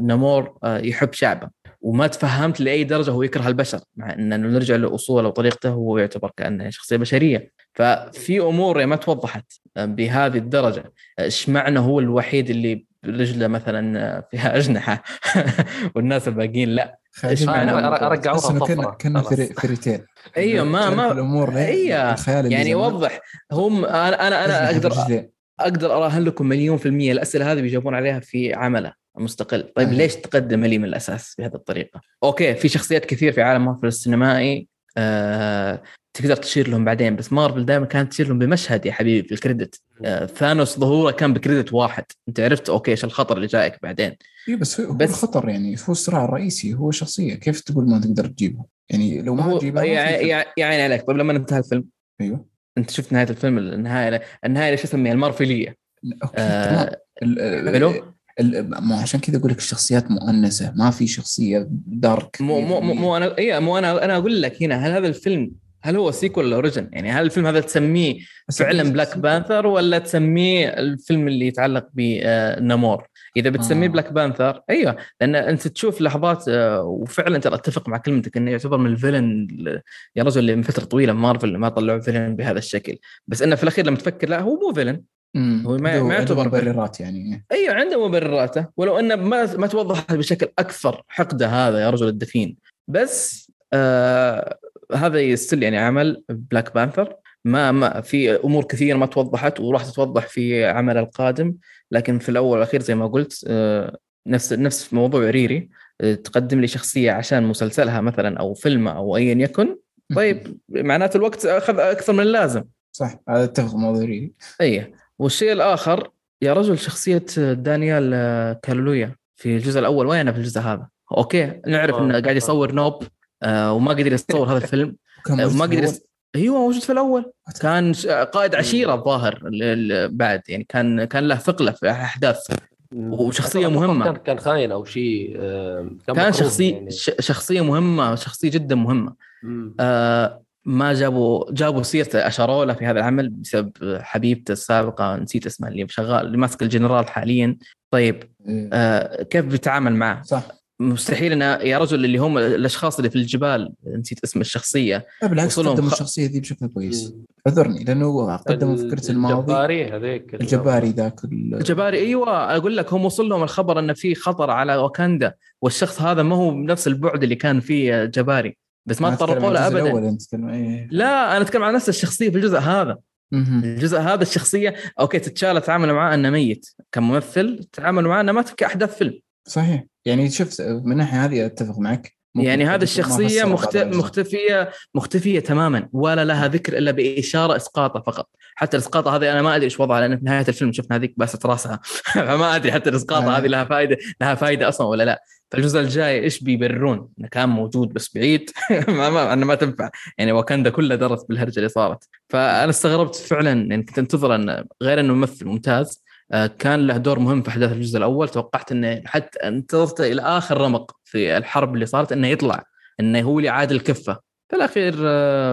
نمور يحب شعبه. وما تفهمت لأي درجة هو يكره البشر مع إن نرجع لأصوله وطريقته هو يعتبر كأنه شخصية بشرية. ففي أمور ما توضحت بهذه الدرجة إيش معنى هو الوحيد اللي رجله مثلا فيها أجنحة؟ والناس الباقيين لا. إيش معنى رجعوها كنا فريتين. أيوه ما ما الأمور أيوه. يعني وضح هم أنا أنا أنا أقدر أقدر أراهن لكم مليون في المية الأسئلة هذه بيجاوبون عليها في عمله. مستقل. طيب أيه. ليش تقدم لي من الأساس بهذه الطريقة؟ okay في شخصيات كثير في عالم مارفل السينمائي آه تقدر تشير لهم بعدين بس مارفل دائما كانت تشير لهم بمشهد يا حبيبي في ال credit. آه ثانوس ظهوره كان ب credit واحد. أنت عرفت؟ okay إيش الخطر اللي جايك بعدين؟ اي بس هو بس الخطر يعني هو الصراع الرئيسي هو شخصية. كيف تقول ما تقدر تجيبه؟ يعني لو ما تجيبها يعني, يعني عليك. طيب لما انتهى الفيلم؟ أيوه. أنت شفت نهاية الفيلم؟ النهاية النهاية شو أسميها؟ المارفلية. okay آه حلو؟ ما عشان كذا أقول لك الشخصيات مؤنسة ما في شخصية dark مو مو مو, مو أنا اي مو أنا أنا أقول لك هنا هل هذا الفيلم هل هو sequel ولا origin؟ يعني هل الفيلم هذا تسميه فعلا Black Panther ولا تسميه الفيلم اللي يتعلق بنمور؟ إذا بتسميه آه. Black Panther أيوه لأن أنت تشوف لحظات آه، وفعلا ترى أتفق مع كلمتك إنه يعتبر من ال villain يا رجل اللي من فترة طويلة مارفل ما طلعوا villain بهذا الشكل بس إنه في الأخير لما تفكر لا هو مو villain هو ما, ما يعتبر مبررات يعني. أيوه عنده مبرراته ولو انه ما ما توضحت بشكل أكثر حقده هذا يا رجل الدفين. بس آه هذا يستل يعني عمل Black Panther ما ما في أمور كثيرة ما توضحت وراح تتوضح في عمل القادم لكن في الأول والأخير زي ما قلت آه نفس نفس موضوع ريري آه تقدم لي شخصية عشان مسلسلها مثلا أو فيلم أو ايا يكن. طيب معناته الوقت أخذ أكثر من اللازم. صح هذا اتفق موضوع ريري. اي والشيء الآخر يا رجل شخصية دانيال كالولويا في الجزء الأول. وينه في الجزء هذا؟ okay نعرف إنه قاعد يصور Nope آه وما قدر يصور هذا الفيلم. آه وما قدر يص... أيوه موجود في الأول. كان قائد عشيرة الظاهر بعد. يعني كان كان له ثقلة في أحداث. وشخصية مهمة. كان كان خاين أو شيء آه، كان, كان شخصيه يعني. شخصية مهمة شخصية جدا مهمة. آه ما جابوا جابوا سيرته اشاروا له في هذا العمل بسبب حبيبته السابقة نسيت اسمها اللي شغال اللي ماسك الجنرال حاليا. طيب إيه. آه كيف بيتعامل معه؟ صح. مستحيل ان يا رجل اللي هم الأشخاص اللي في الجبال نسيت اسم الشخصية بالعكس قدموا خ... الشخصية ذي بشكل كويس. اعذرني لأنه قدموا فكرة الماضي. الجباري هذيك الجباري ذاك الجباري أيوه أقول لك هم وصل لهم الخبر إن في خطر على واكاندا والشخص هذا ما هو بنفس البعد اللي كان فيه جباري. بس ما تطرقوا له ابدا إيه. لا أنا أتكلم عن نفس الشخصية في الجزء هذا. الجزء هذا الشخصية أوكي تتشال تعامل معاه إنه ميت. كممثل تعامل معاه إنه مات في أحداث فيلم. صحيح. يعني شفت من الناحيه هذه أتفق معك. يعني هذه الشخصية مخت... مختفيه مختفيه تماما. ولا لها ذكر إلا بإشارة إسقاطة فقط. حتى الإسقاطة هذه أنا ما أدري إيش وضعها لأن في نهاية الفيلم شفنا هذيك باسه راسها فما أدري حتى الإسقاطة آه. هذه لها فائده لها فائده أصلا ولا لا. فالجزء الجاي إيش بيبررون؟ إنه كان موجود بس بعيد. ما ما انه ما تنفع. يعني واكندا كلها درت بالهرجة اللي صارت. فأنا استغربت فعلا يعني كنت أنتظر انه غير إنه ممثل ممتاز. كان له دور مهم في أحداث الجزء الأول. توقعت إنه حتى انتظرت إلى آخر رمق في الحرب اللي صارت إنه يطلع إنه هو اللي عاد الكفة. في الأخير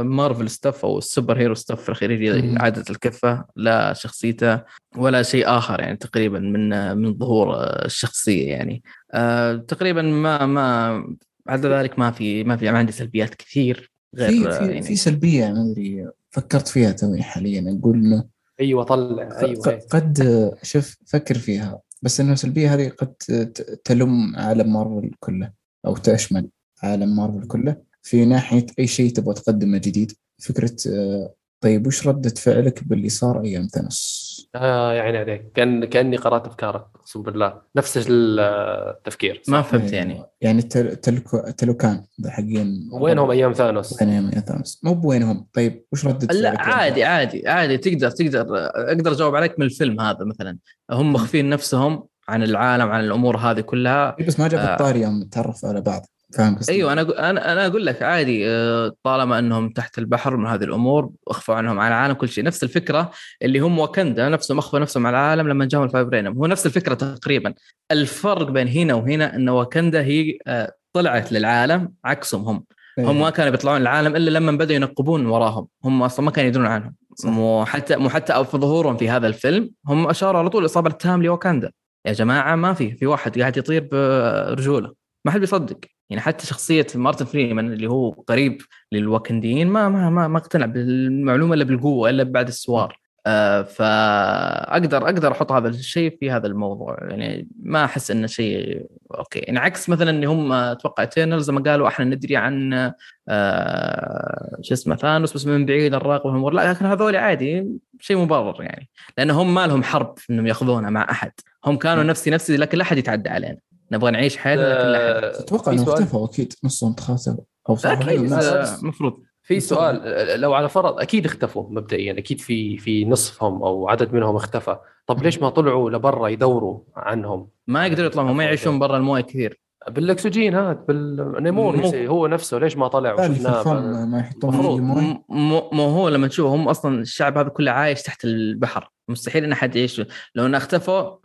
مارفل stuff أو ال superhero stuff في الأخير عادت الكفة لا شخصيته ولا شيء آخر يعني تقريبا من من ظهور آه، الشخصية يعني. آه، تقريبا ما ما بعد ذلك ما في ما في ما عندي سلبيات كثير غير في في, يعني في سلبية ما أدري فكرت فيها توي حاليا. أقول إنه أيوه طلع. أيوه قد شوف فكر فيها. بس انه السلبيه هذه قد تلم عالم مارفل كله أو تشمل عالم مارفل كله. في ناحية أي شيء تبغى تقدمه جديد فكرة آه، طيب وش ردة فعلك باللي صار أيام ثانوس؟ آه يعني عليك. كان كأني قرأت أفكارك أقسم بالله. نفس التفكير ما فهمت يعني. يعني التلوكان حقين. وينهم أيام ثانوس؟ وين أيام ثانوس؟ مو بوينهم. طيب وش ردة لا عادي عادي عادي. تقدر تقدر أقدر أجاوب عليك من الفيلم هذا مثلا. هم مخفين نفسهم عن العالم عن الأمور هذه كلها. بس ما جاب آه. الطاري يوم تعرفوا على بعض. فاهم؟ أيوه أنا أنا أنا أقول لك عادي آه، طالما إنهم تحت البحر من هذه الأمور أخفوا عنهم عن العالم كل شيء. نفس الفكرة اللي هم وكندا نفسهم أخفوا نفسهم عن العالم لما جاهم الفايبرينم هو نفس الفكرة تقريبا. الفرق بين هنا وهنا إن وكندا هي آه، طلعت للعالم عكسهم هم. أيوة. هم ما كانوا بيطلعون العالم إلا لما بدأوا ينقبون وراهم. هم أصلا ما كانوا يدرون عنهم. مو حتى مو حتى في ظهورهم في هذا الفيلم هم أشاروا على طول الإصابة التام لوكندا يا جماعة ما في في واحد قاعد يطير برجوله. ما حد بيصدق. يعني حتى شخصية مارتن فريمان اللي هو قريب للوكنديين ما ما ما, ما اقتنع بالمعلومة إلا بالقوة إلا بعد السوار. آه فاقدر أقدر أحط هذا الشيء في هذا الموضوع. يعني ما أحس إنه شيء أوكي. يعني عكس مثلا ان هم أتوقع تيرنلز لما قالوا إحنا ندري عن آه شو اسمه ثانوس بس من بعيد الراقب لا لكن هذول عادي شيء مبرر يعني. لأن هم ما لهم حرب إنهم ياخذونها مع أحد. هم كانوا نفسي نفسي لكن لا أحد يتعدى علينا. نبغى نعيش حياتنا لكن لا أتوقع إنه اختفوا أكيد نصهم تخاثروا أو صار أكيد المفروض في سؤال لو على فرض أكيد اختفوا مبدئيا أكيد في في نصفهم أو عدد منهم اختفى. طب ليش ما طلعوا لبرا يدوروا عنهم؟ ما يقدروا يطلعوا ما يعيشون برا المويه كثير. بالأكسجين هذا بالنيمور مو... هو نفسه. ليش ما طلع وشفناه ما يحطون مو هو لما تشوف هم أصلا الشعب هذا كله عايش تحت البحر. مستحيل إن أحد يعيش. لو إن أختفوا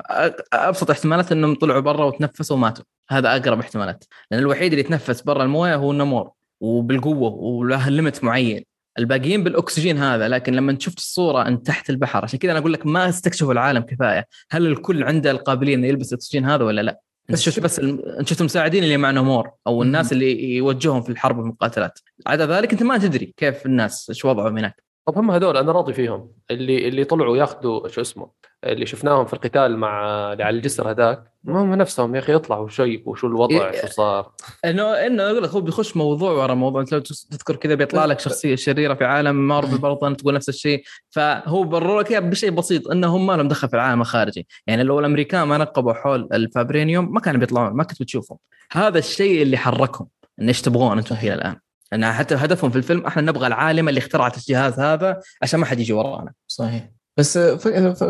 أبسط احتمالات إنهم طلعوا برا وتنفسوا وماتوا. هذا أقرب احتمالات. لأن الوحيد اللي يتنفس برا الموية هو النمور وبالقوة وله ليمت معين. الباقيين بالأكسجين هذا. لكن لما شفت الصورة انت تحت البحر عشان كذا أنا أقول لك ما استكشفوا العالم كفاية. هل الكل عنده القابلية إنه يلبس الأكسجين هذا ولا لا؟ انت شفت بس أنت شفت المساعدين اللي مع نمور أو الناس اللي يوجههم في الحرب والمقاتلات عدا ذلك أنت ما تدري كيف الناس إيش وضعهم هناك. طب هم هذول أنا راضي فيهم. اللي اللي طلعوا ياخذوا شو اسمه اللي شفناهم في القتال مع اللي على الجسر هذاك ما هم نفسهم يا أخي يطلعوا شيء وشو الوضع إيه. شو صار. إنه إنه أقول لك هو بيخش موضوع ورا موضوع. أنت لو تذكر كذا بيطلع لك شخصية شريرة في عالم مارفل برضه تقول نفس الشيء. فهو برر لك بشيء بسيط إنه هم ما لهم دخل في العالم الخارجي. يعني لو الأمريكان ما نقبوا حول الفابرينيوم ما كانوا بيطلعون ما كنت بتشوفهم. هذا الشيء اللي حركهم إن إيش تبغون أنتم فيه الآن. لأن حتى هدفهم في الفيلم إحنا نبغى العالم اللي اخترعت الجهاز هذا عشان ما حد يجي ورانا. صحيح. بس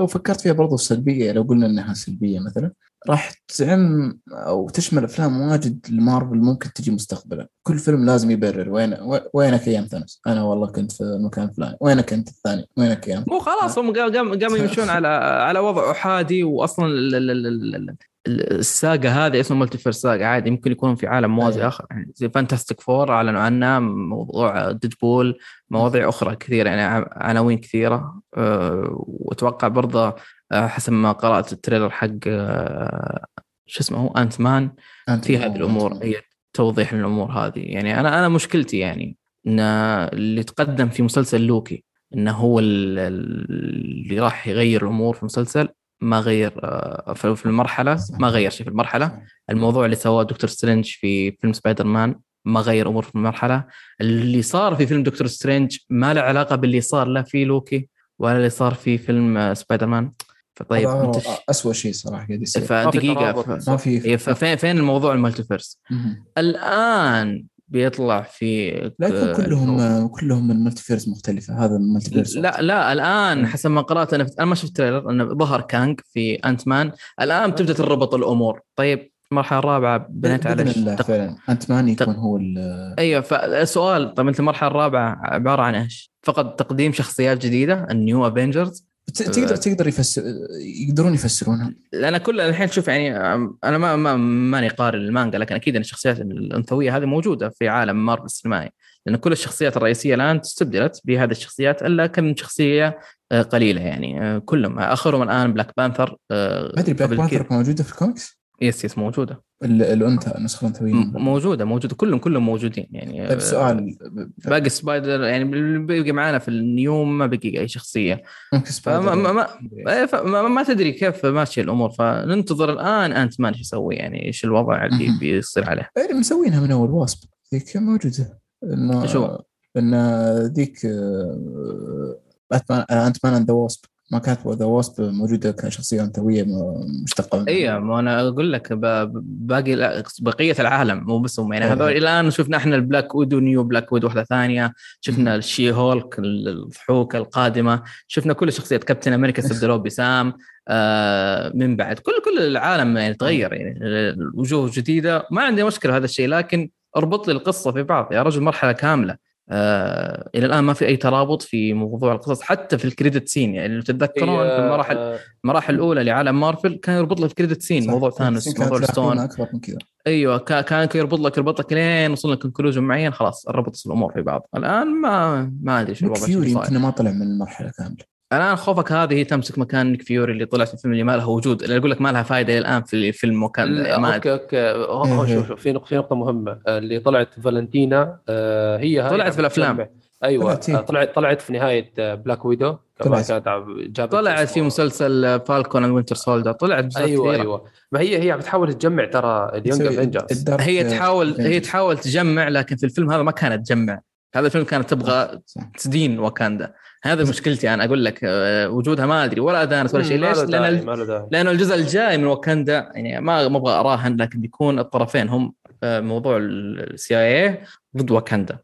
فكرت فيها برضو السلبيه لو قلنا إنها سلبية مثلا راح تعم أو تشمل أفلام واجد المارفل ممكن تجي مستقبلا. كل فيلم لازم يبرر وين وينك أيام ثانوس أنا والله كنت في المكان الفلاني وينك أنت الثاني؟ وينك أيام مو خلاص هم قاموا يمشون على على وضع أحادي واصلا الساغا هذه اسمه Multiverse Saga عادي يمكن يكون في عالم موازي أيه. آخر. يعني زي Fantastic Four أعلنوا عنه موضوع Deadpool مواضيع أخرى كثيرة يعني عناوين كثيرة. أه وأتوقع برضه أه حسب ما قرأت ال trailer حق أه شو اسمه هو؟ Ant-Man في هذه الأمور هي توضيح الأمور هذه. يعني أنا أنا مشكلتي يعني إن اللي تقدم في مسلسل لوكي إنه هو اللي راح يغير الأمور في المسلسل ما غير آه، في المرحلة ما غير شيء في المرحلة. الموضوع اللي سواه دكتور سترينج في فيلم سبايدر مان ما غير أمور في المرحلة. اللي صار في فيلم دكتور سترينج ما له علاقة باللي صار له في لوكي ولا اللي صار في فيلم آه، سبايدر مان فطيب أنت اسوء شيء صراحة قاعد يصير. فدقيقة ما في فين فين الموضوع ال multiverse؟ الآن بيطلع في لا كلهم كلهم من multiverse مختلفة. هذا ال multiverse لا لا الآن حسب ما قرأت أنا أنا ما شفت trailer انه ظهر كانج في Ant-Man الان تبدا تربط الأمور. طيب المرحله الرابعه بنيت على الله فعلا. Ant-Man يكون هو أيوه فالسؤال طيب أنت المرحلة الرابعة عبارة عن إيش؟ فقط تقديم شخصيات جديدة ال new Avengers تقدر تقدر يفسر يقدرون يفسرونها لأن كل الحين شوف يعني أنا ما ما ماني قارئ المانجا لكن أكيد إن الشخصيات الأنثوية هذه موجودة في عالم مارفل السينمائي. لأن كل الشخصيات الرئيسية الآن استبدلت بهذه الشخصيات إلا كم شخصية آه، قليلة يعني آه، كلهم. آخرهم الآن Black Panther ما أدري Black Panther موجودة في ال comics yes yes موجودة. الأنثى النسخه الانثويه موجودة. موجودة كلهم كلهم موجودين يعني طيب سؤال. باقي Spider يعني بيجي معانا في ال new ما بقي أي شخصية. ما, ما, إيه، ما, ما تدري كيف ماشيه الأمور فننتظر الآن Ant-Man إيش يسوي يعني إيش الوضع اللي بيصير عليه. يعني مسوينها من أول Wasp ذيك موجودة. إنه شو؟ ان ذيك Ant-Man and the Wasp ما كانت the Wasp موجودة كشخصية أنثوية مشتقة. اي ما أنا أقول لك باقي بقية العالم مو بس هم. يعني إيه. هذول الآن شفنا إحنا البلاك ويدو و new بلاك ويدو واحدة ثانية. شفنا ال She-Hulk الضحوك القادمة. شفنا كل الشخصيات كابتن أمريكا استبدلوه بسام آه من بعد. كل كل العالم يعني تغير. يعني وجوه جديدة. ما عندي مشكلة هذا الشيء لكن أربط لي القصة في بعض. يا رجل مرحلة كاملة. آه إلى الآن ما في أي ترابط في موضوع القصص حتى في ال credit scene يعني لو تتذكرون في المراحل المراحل الأولى لعالم مارفل كان يربط لك credit scene موضوع ثانوس موضوع ستون أكبر من كذا. أيوه كان يربط لك يربط لك لين وصلنا ل conclusion معين خلاص ربط الأمور في بعض. الآن ما ما أدري شو الوضع يمكن ما طلع من المرحلة كاملة. الان خلفك هذه هي تمسك مكان نيك فيوري اللي طلع في الفيلم اللي ما لها وجود اللي أقول لك ما لها فائده إلى الآن في الفيلم وكان ما أوكي أوكي. شوف شوف في نقطه في نقطة مهمة اللي طلعت فالنتينا آه، هي طلعت في الأفلام. أيوه طلعت طلعت في نهاية بلاك ويدو طلعت. كانت طلعت في مسلسل Falcon and Winter Soldier طلعت أيوه كثيرة. أيوه. ما هي هي بتحاول تجمع ترى ال Young Avengers هي تحاول هي تحاول تجمع لكن في الفيلم هذا ما كانت تجمع. هذا الفيلم كانت تبغى تدين واكاندا. هذا مشكلتي أنا أقول لك آه، وجودها ما أدري ولا دانس ولا شيء. ليش؟ لأن لأنه الجزء الجاي من واكاندا يعني ما ما أبغى أراهن لكن بيكون الطرفين هم آه، موضوع ال CIA ضد واكاندا.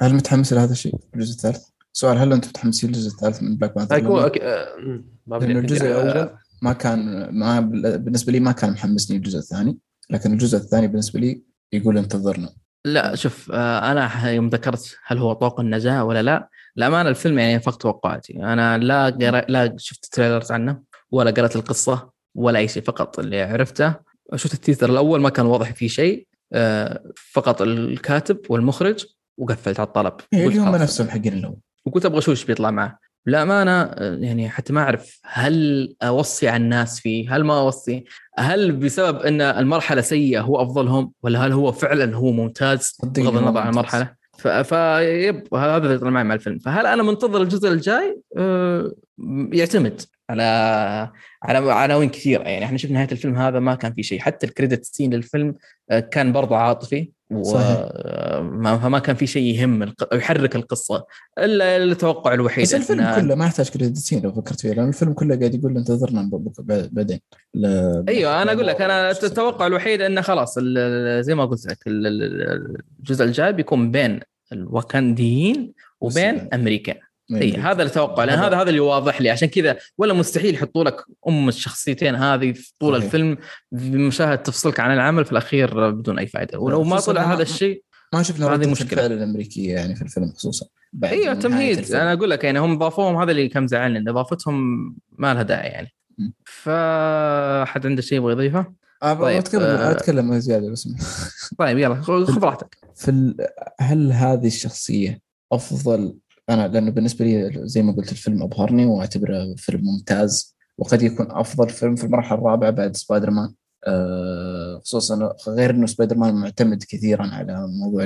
هل متحمس لهذا الشيء الجزء الثالث؟ سؤال هل أنتم متحمسين للجزء الثالث من بلاك بانثر؟ يكون أك... ما لأنه الجزء الأول ما كان ما بالنسبة لي ما كان محمسني الجزء الثاني لكن الجزء الثاني بالنسبة لي يقول انتظرنا. لا شوف آه، أنا يوم ذكرت هل هو طوق النجاه ولا لا للأمانة الفيلم يعني فوق توقعاتي. أنا لا قرأ لا شفت trailers عنه ولا قرأت القصة ولا أي شيء فقط اللي عرفته شفت التيتر الأول ما كان واضح فيه شيء آه، فقط الكاتب والمخرج وقفلت على الطلب. إيه، اللي هم نفسهم حقين الأول. وقلت أبغى أشوف إيش بيطلع معه. للأمانة يعني حتى ما أعرف هل أوصي على الناس فيه هل ما أوصي؟ هل بسبب إن المرحلة سيئة هو أفضلهم ولا هل هو فعلا هو ممتاز بغض النظر عن المرحلة؟ فيب هذا اللي طلع معي مع الفيلم. فهل أنا منتظر الجزء الجاي؟ أه يعتمد على على عناوين كثيره يعني إحنا شفنا نهاية الفيلم هذا ما كان في شيء. حتى الكريدت سين للفيلم آه، كان برضه عاطفي. فما كان في شيء يهم الق... يحرك القصة إلا التوقع الوحيد بس الفيلم إن... كله ما يحتاج كريدت سين لو فكرت فيه لأن الفيلم كله قاعد يقول انتظرنا بعدين. ل... أيوه أنا أقول لك أنا التوقع الوحيد إنه خلاص زي ما قلت لك الجزء الجاي بيكون بين الواكنديين وبين أمريكا. اي هذا التوقع لأن هذا. هذا اللي واضح لي. عشان كذا ولا مستحيل يحطوا لك أم الشخصيتين هذه في طول صحيح. الفيلم بمشاهد تفصلك عن العمل في الأخير بدون أي فائده ولو ما طلع هذا الشيء ما شفنا هذه مشكلة. الفعل الأمريكية يعني في الفيلم خصوصا. أيوه تمهيد. أنا أقول لك يعني هم ضافوهم هذا اللي كم زعلني إن إضافتهم ما لها داعي يعني. فأحد عنده شيء يبغى يضيفه؟ طيب اتكلم آه أتكلم زيادة بس. طيب يلا خذ راحتك في هل هذه الشخصية أفضل أنا لأنه بالنسبة لي زي ما قلت الفيلم أبهرني وأعتبره فيلم ممتاز وقد يكون أفضل فيلم في المرحلة الرابعة بعد سبايدر مان أه خصوصا غير إنه سبايدر مان معتمد كثيرا على موضوع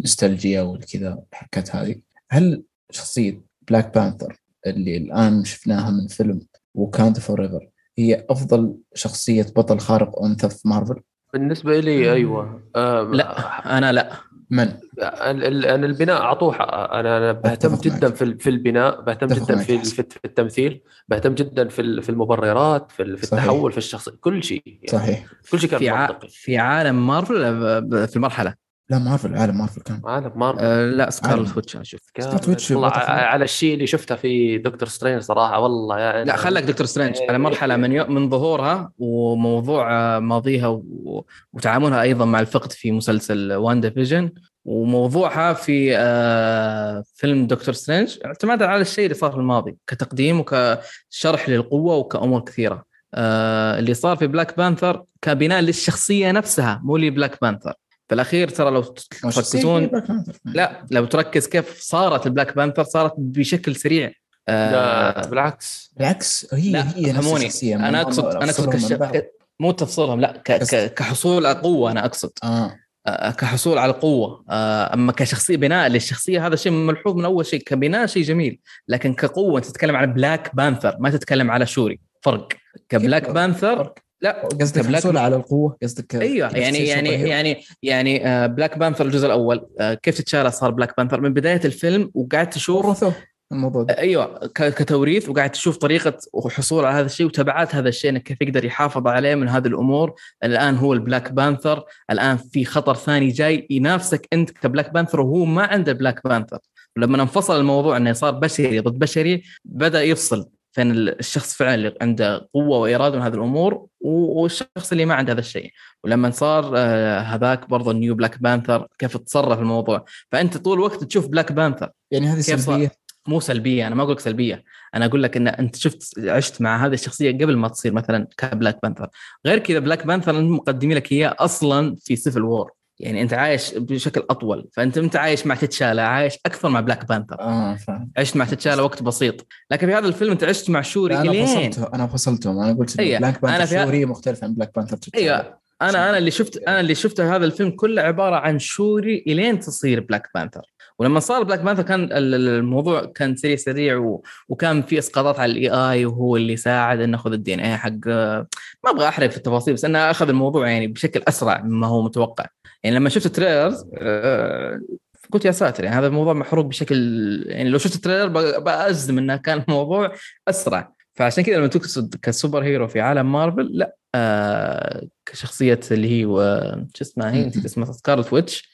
النوستالجيا والكذا الحركات هذه. هل شخصية بلاك بانثر اللي الآن شفناها من فيلم Wakanda Forever هي أفضل شخصية بطل خارق انثى في مارفل؟ بالنسبة لي أيوه. لا أنا لا. من؟ أنا البناء أعطوه أنا أنا بهتم جدا في في البناء بهتم جدا في في التمثيل بهتم جدا في في المبررات في, في التحول في الشخص كل شيء يعني. صحيح. كل شيء كان في منطقي. في عالم مارفل في المرحلة. لا مارفل عالم مارفل كان عالم مارفل آه لا Scarlet Witch أشوف سكارلت ويتش على الشيء اللي شفته في دكتور سترينج صراحة والله يعني لا خلك دكتور سترينج على مرحلة من يو... من ظهورها وموضوع ماضيها و... وتعاملها أيضا مع الفقد في مسلسل WandaVision وموضوعها في آه فيلم دكتور سترينج اعتمادا على الشيء اللي صار في الماضي كتقديم وكشرح للقوة وكأمور كثيرة. آه اللي صار في بلاك بانثر كبناء للشخصية نفسها مو لبلاك بانثر في الأخير ترى لو تركزون لا لو تركز كيف صارت البلاك بانثر صارت بشكل سريع. آه لا بالعكس. بالعكس هي لا هي نفس أنا اقصد أنا أقصد كش... مو تفصيلهم لا ك... ك... كحصول قوة أنا أقصد. آه. آه كحصول على القوه آه أما كشخصية بناء للشخصية هذا شيء ملحوظ من أول شيء. كبناء شيء جميل لكن كقوة تتكلم عن بلاك بانثر ما تتكلم على شوري. فرق. كبلاك بانثر فرق. لا قصدك الحصول على القوة؟ قصدك أيوه يعني يعني يعني يعني آه بلاك بانثر الجزء الأول. آه كيف تتشالا صار بلاك بانثر من بداية الفيلم وقاعد تشوف الموضوع ده. أيوه كتوريث وقاعد تشوف طريقة وحصول على هذا الشيء وتبعات هذا الشيء إنك كيف يقدر يحافظ عليه من هذه الأمور. الآن هو البلاك بانثر الآن في خطر ثاني جاي ينافسك أنت كبلاك بانثر وهو ما عنده بلاك بانثر لما انفصل الموضوع إنه صار بشري ضد بشري بدأ يفصل فين الشخص فعلا اللي عنده قوة وإرادة من هذه الأمور والشخص اللي ما عنده هذا الشيء. ولما صار آه، هذاك برضه ال new بلاك بانثر كيف تصرف الموضوع. فأنت طول الوقت تشوف بلاك بانثر يعني هذه سلبية؟ مو سلبية أنا ما أقول لك سلبية. أنا أقول لك إن أنت شفت عشت مع هذه الشخصية قبل ما تصير مثلا كبلاك بانثر. غير كذا بلاك بانثر مقدمين لك إياه أصلا في Civil War يعني انت عايش بشكل اطول فانت انت عايش مع تتشالا عايش أكثر مع بلاك بانثر آه. عشت مع تتشالا وقت بسيط. لكن في هذا الفيلم انت عشت مع شوري أنا الين فصلته أنا فصلتهم. أنا قلت أيه. بلاك بانثر أنا شوري مختلف عن بلاك بانثر تتشالا أيوه أنا أنا اللي شفت أنا اللي شفته هذا الفيلم كله عبارة عن شوري إلين تصير بلاك بانثر ولما صار بلاك بانثر كان الموضوع كان سريع سريع وكان في إسقاطات على ال AI وهو اللي ساعد إنه ناخذ ال DNA حق ما أبغى أحرق في التفاصيل بس إنه أخذ الموضوع يعني بشكل أسرع مما هو متوقع. يعني لما شفت ال trailers آه، قلت يا ساتر يعني هذا الموضوع محروق بشكل يعني لو شفت ال trailer بأزم إنه كان الموضوع أسرع. فعشان كذا لما تقصد ك superhero في عالم مارفل لا آه كشخصية اللي هي شو اسمها هي؟ نسيت اسمها سكارلت ويتش.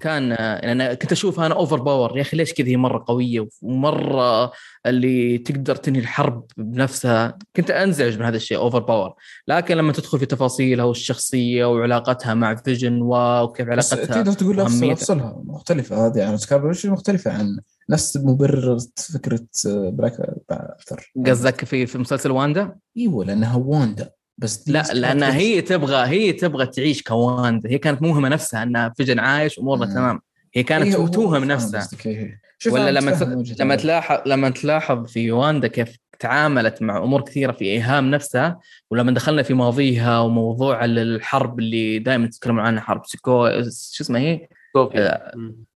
كان يعني أنا كنت أشوف أنا over power يا أخي ليش كذا؟ هي مرة قوية ومرة اللي تقدر تنهي الحرب بنفسها. كنت أنزعج من هذا الشيء over power لكن لما تدخل في تفاصيلها والشخصية وعلاقتها مع فيجن وكيف علاقتها تقدر تقول افصلها مختلفة. هذه عن سكارلت مختلفة عن نفس مبرر فكرة بلاك بانثر قصدك في في مسلسل واندا؟ إيوه لأنها واندا بس لا لأن هي تبغى هي تبغى تعيش كواندا هي كانت موهمة نفسها إنها فيجن عايش امورها تمام. هي كانت إيه توهم نفسها. ولا لما لما تلاحظ لما تلاحظ في واندا كيف تعاملت مع أمور كثيرة في إيهام نفسها ولما دخلنا في ماضيها وموضوع الحرب اللي دائما تتكلمون عنها حرب سيكو شو اسمها هي؟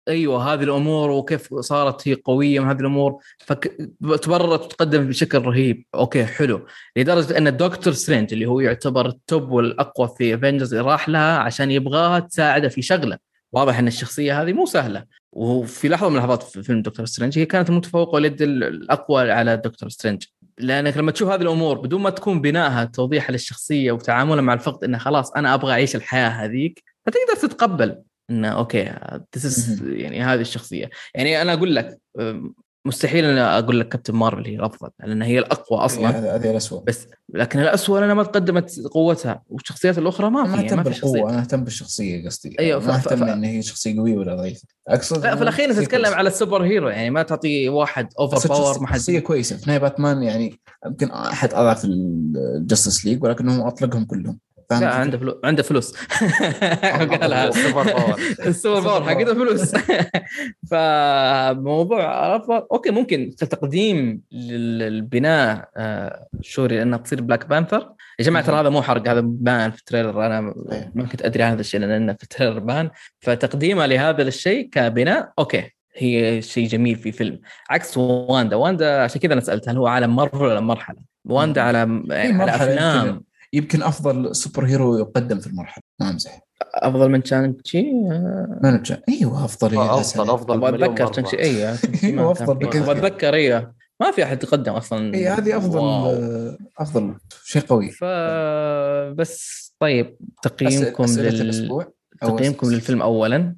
أيوه هذه الأمور وكيف صارت هي قوية من هذه الأمور فتبررت وتقدم بشكل رهيب. أوكي حلو. لدرجة أن الدكتور سترينج اللي هو يعتبر ال top والأقوى في افنجرز راح لها عشان يبغاها تساعده في شغله. واضح أن الشخصية هذه مو سهلة. وفي لحظة من اللحظات في فيلم دكتور سترينج هي كانت المتفوقه واليد الأقوى على دكتور سترينج لأنك لما تشوف هذه الأمور بدون ما تكون بنائها توضيحها للشخصية وتعاملها مع الفقد انه خلاص أنا أبغى أعيش الحياة هذيك فتقدر تتقبل. إنه أوكي يعني هذه الشخصية. يعني أنا أقول لك مستحيل أنا أقول لك كابتن مارفل هي الأفضل لأن هي الأقوى أصلا. هذه الاسوء بس لكن الاسوء لأنها ما تقدمت قوتها والشخصيات الأخرى ما في ما اهتم بالقوة أنا أهتم بالشخصية قصدي أيوه ما أهتم ف... إن هي شخصية قوية ولا ضعيفة. أقصد لا في الأخير انت تتكلم على ال super hero يعني ما تعطي واحد over power ما شخصية كويسة. في نهايه باتمان يعني يمكن أحد أضعف الجاستس ليج ولكنه أطلقهم كلهم. لا عنده فلوس عنده فلوس. قالها ال super power. ال super power. حقته فلوس. فموضوع أوكي ممكن كتقديم للبناء آه، شوري انها تصير بلاك بانثر يا جماعة ترى هذا مو حرق هذا بان في ال trailer. أنا. ما كنت أدري عن هذا الشيء لأنه في ال trailer بان. فتقديمها لهذا الشيء كبناء أوكي هي شيء جميل في فيلم. عكس واندا. واندا عشان كذا أنا سألت هل هو عالم مارفل ولا مرحلة؟ واندا على على أفلام. يمكن أفضل super hero يقدم في المرحلة. ما امزح أفضل من شانج تشي ما تشي أيوه أفضل آه أفضل أفضل أتذكر شانج تشي أيوه أيوه أفضل أتذكر أيوه. ما في أحد يقدم أصلا. اي هذه أفضل wow. أفضل شيء قوي. ف بس طيب تقييمكم لل تقييمكم للفيلم اولا؟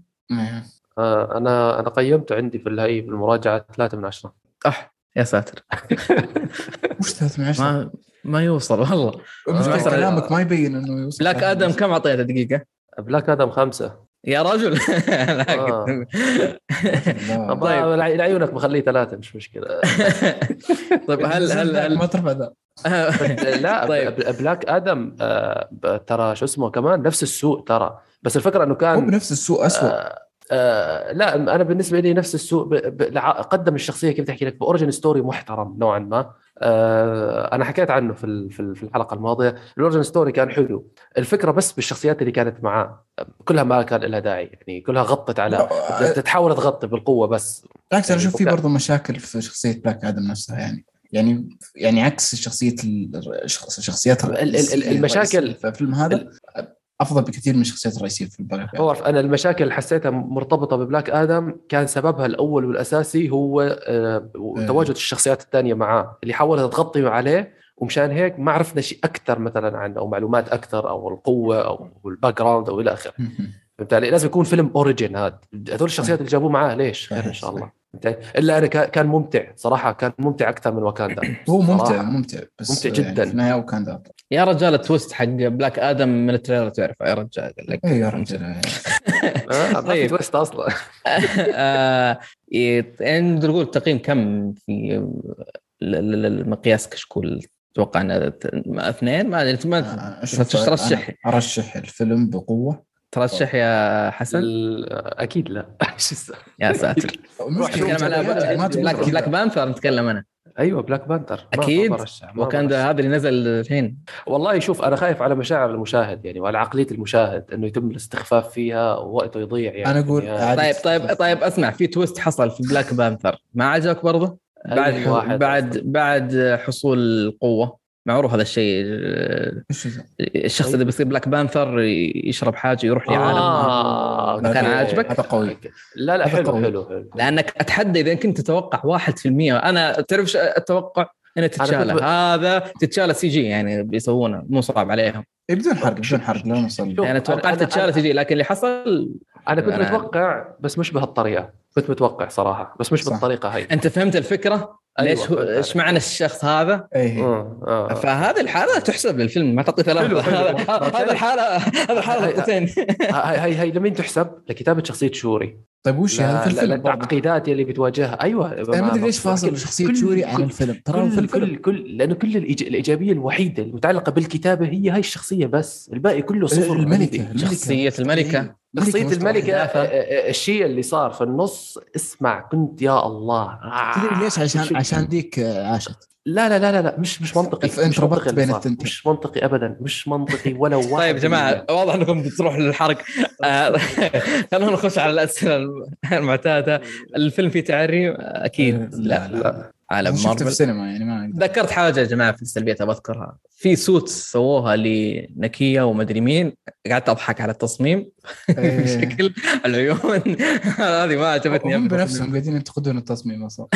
آه أنا أنا قيمته عندي في الهي في المراجعة ثلاثة من عشرة. أح. يا ساتر. وش ثلاثة من عشرة؟ ما ما يوصل والله. آه كلامك ما يبين إنه يوصل. بلاك آدم كم أعطيته دقيقة؟ بلاك آدم خمسة. يا رجل. آه. طيب. لعيونك بخليه ثلاثة مش مشكلة. طيب هل هل هل ما ترفع ذا. لا طيب. بلاك آدم آه ترى شو اسمه كمان نفس السوء ترى. بس الفكرة إنه كان هو بنفس السوء اسوء آه لا أنا بالنسبة لي نفس السوء قدم الشخصية كيف تحكي لك ب origin story محترم نوعا ما. آه أنا حكيت عنه في في الحلقة الماضية. ال origin story كان حلو. الفكرة بس بالشخصيات اللي كانت معاه. كلها ما كان لها داعي يعني كلها غطت على آه، تحاول تغطي بالقوة بس. بالعكس أنا أشوف في برضه مشاكل في شخصية بلاك آدم نفسها يعني يعني يعني عكس شخصية الشخصيات المشاكل في الفيلم هذا. أفضل بكثير من الشخصيات الرئيسية في البلاك هو أنا المشاكل اللي حسيتها مرتبطة ببلاك آدم كان سببها الأول والأساسي هو آه، إيه. تواجد الشخصيات الثانية معاه اللي حاولت تغطي عليه ومشان هيك ما عرفنا شيء أكثر مثلا عنه أو معلومات أكثر أو القوة أو ال background أو إلى آخره فهمت علي؟ لازم يكون فيلم origin هذا هذول الشخصيات اللي جابوه معاه ليش؟ خير إن شاء الله إلا أنا كان ممتع. صراحة كان ممتع أكثر من واكاندا هو ممتع ممتع بس ممتع جدا. يعني في النهايه واكاندا يا رجال ال twist حق بلاك آدم من ال trailer تعرف يا رجال. قال لك. اي يا رجال. في طيب. twist أصلا. آه، يعني نقول التقييم كم في المقياس كشكول أتوقع إنه أثنين؟ ما أدري ما آه، ترشح أرشح الفيلم بقوة. ترشح يا حسن؟ أكيد لا. يا ساتر. بلاك, بلاك بانثر نتكلم أنا. أيوه بلاك بانثر. أكيد. وكان هذا اللي نزل الحين والله شوف أنا خايف على مشاعر المشاهد يعني وعلى عقلية المشاهد إنه يتم الاستخفاف فيها ووقته يضيع يعني. أنا أقول يعني طيب طيب طيب أسمع في twist حصل في بلاك بانثر. ما عجبك برضه؟ بعد بعد بعد حصول القوة. معروف هذا الشيء الشخص اللي بيصير بلاك بانثر يشرب حاجة يروح لعالم. آه ما كان عاجبك؟ هذا قوي. لا لا حلو, حلو حلو. لأنك أتحدى إذا كنت تتوقع 1% أنا تعرف أتوقع؟ انها تتشالا. هذا تتشالا CG يعني بيسوونه مو صعب عليهم. بدون حرق بدون حرق لا نوصل يعني توقعت تتشالا CG لكن اللي حصل أنا كنت متوقع بس مش بهالطريقة. كنت متوقع صراحة بس مش صح. بالطريقة هاي. أنت فهمت الفكرة؟ ليش هو إيش معنى الشخص هذا؟ إيه. آه آه. فهذه الحالة تحسب للفيلم. ما تعطي ثلاثة هذا الحالة هذا الحالة نقطتين هاي هاي هاي لمين تحسب؟ لكتابة شخصية شوري. طيب وش هذا في الفيلم التعقيدات اللي بتواجهها. أيوه. أنا ما أدري ليش فاصل شخصيه شوري عن الفيلم. ترى كل, كل كل لأنه كل الإيجابية الوحيدة المتعلقة بالكتابة هي هاي الشخصية بس. الباقي كله صفر. الملكة شخصية الملكة. شخصية الملكة الشيء اللي صار في النص اسمع كنت يا الله. تدري ليش؟ عشان عشان ديك عاشت. لا لا لا لا, لا مش مش منطقي. انت ربطت بين الثنتين مش منطقي ابدا. مش منطقي ولا واحد طيب يا جماعة واضح إنكم بتروح للحرق. آه، خلونا نخش على الأسئلة المعتادة. الفيلم فيه تعري؟ أكيد. لا. لا. عالم مارفل في السينما يعني ما ذكرت حاجة يا جماعة في السلبيات بذكرها في سوت سووها لنكيه ومدري مين قعدت أضحك على التصميم إيه. شكل العيون. هذه ما عجبتني هم بنفسهم قاعدين ينتقدون التصميم أصلا.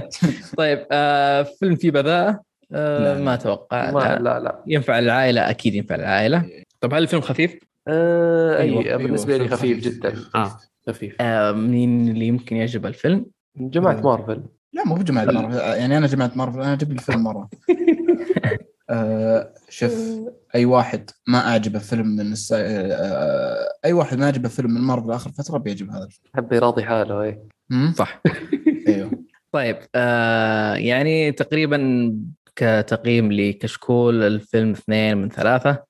طيب آه فيلم فيه بذاءه آه ما أتوقع. لا, لا لا. ينفع العائلة؟ أكيد ينفع العائلة. طب هل الفيلم خفيف؟ آه أيوة. أيوة. بالنسبة لي خفيف جدا. آه خفيف. آه مين اللي يمكن يعجب الفيلم؟ جماعة مارفل. لا مو بجماعة مارفل. يعني أنا جماعة مارفل أنا أجيب الفيلم مرة. أه شوف أي واحد ما أعجبه فيلم من الس... أه أي واحد ما اعجبه فيلم من مارفل آخر فترة بيعجب هذا الفيلم. حب يراضي حاله اي صح. أيوه. طيب آه يعني تقريبا كتقييم لكشكول الفيلم اثنين من ثلاثة. آه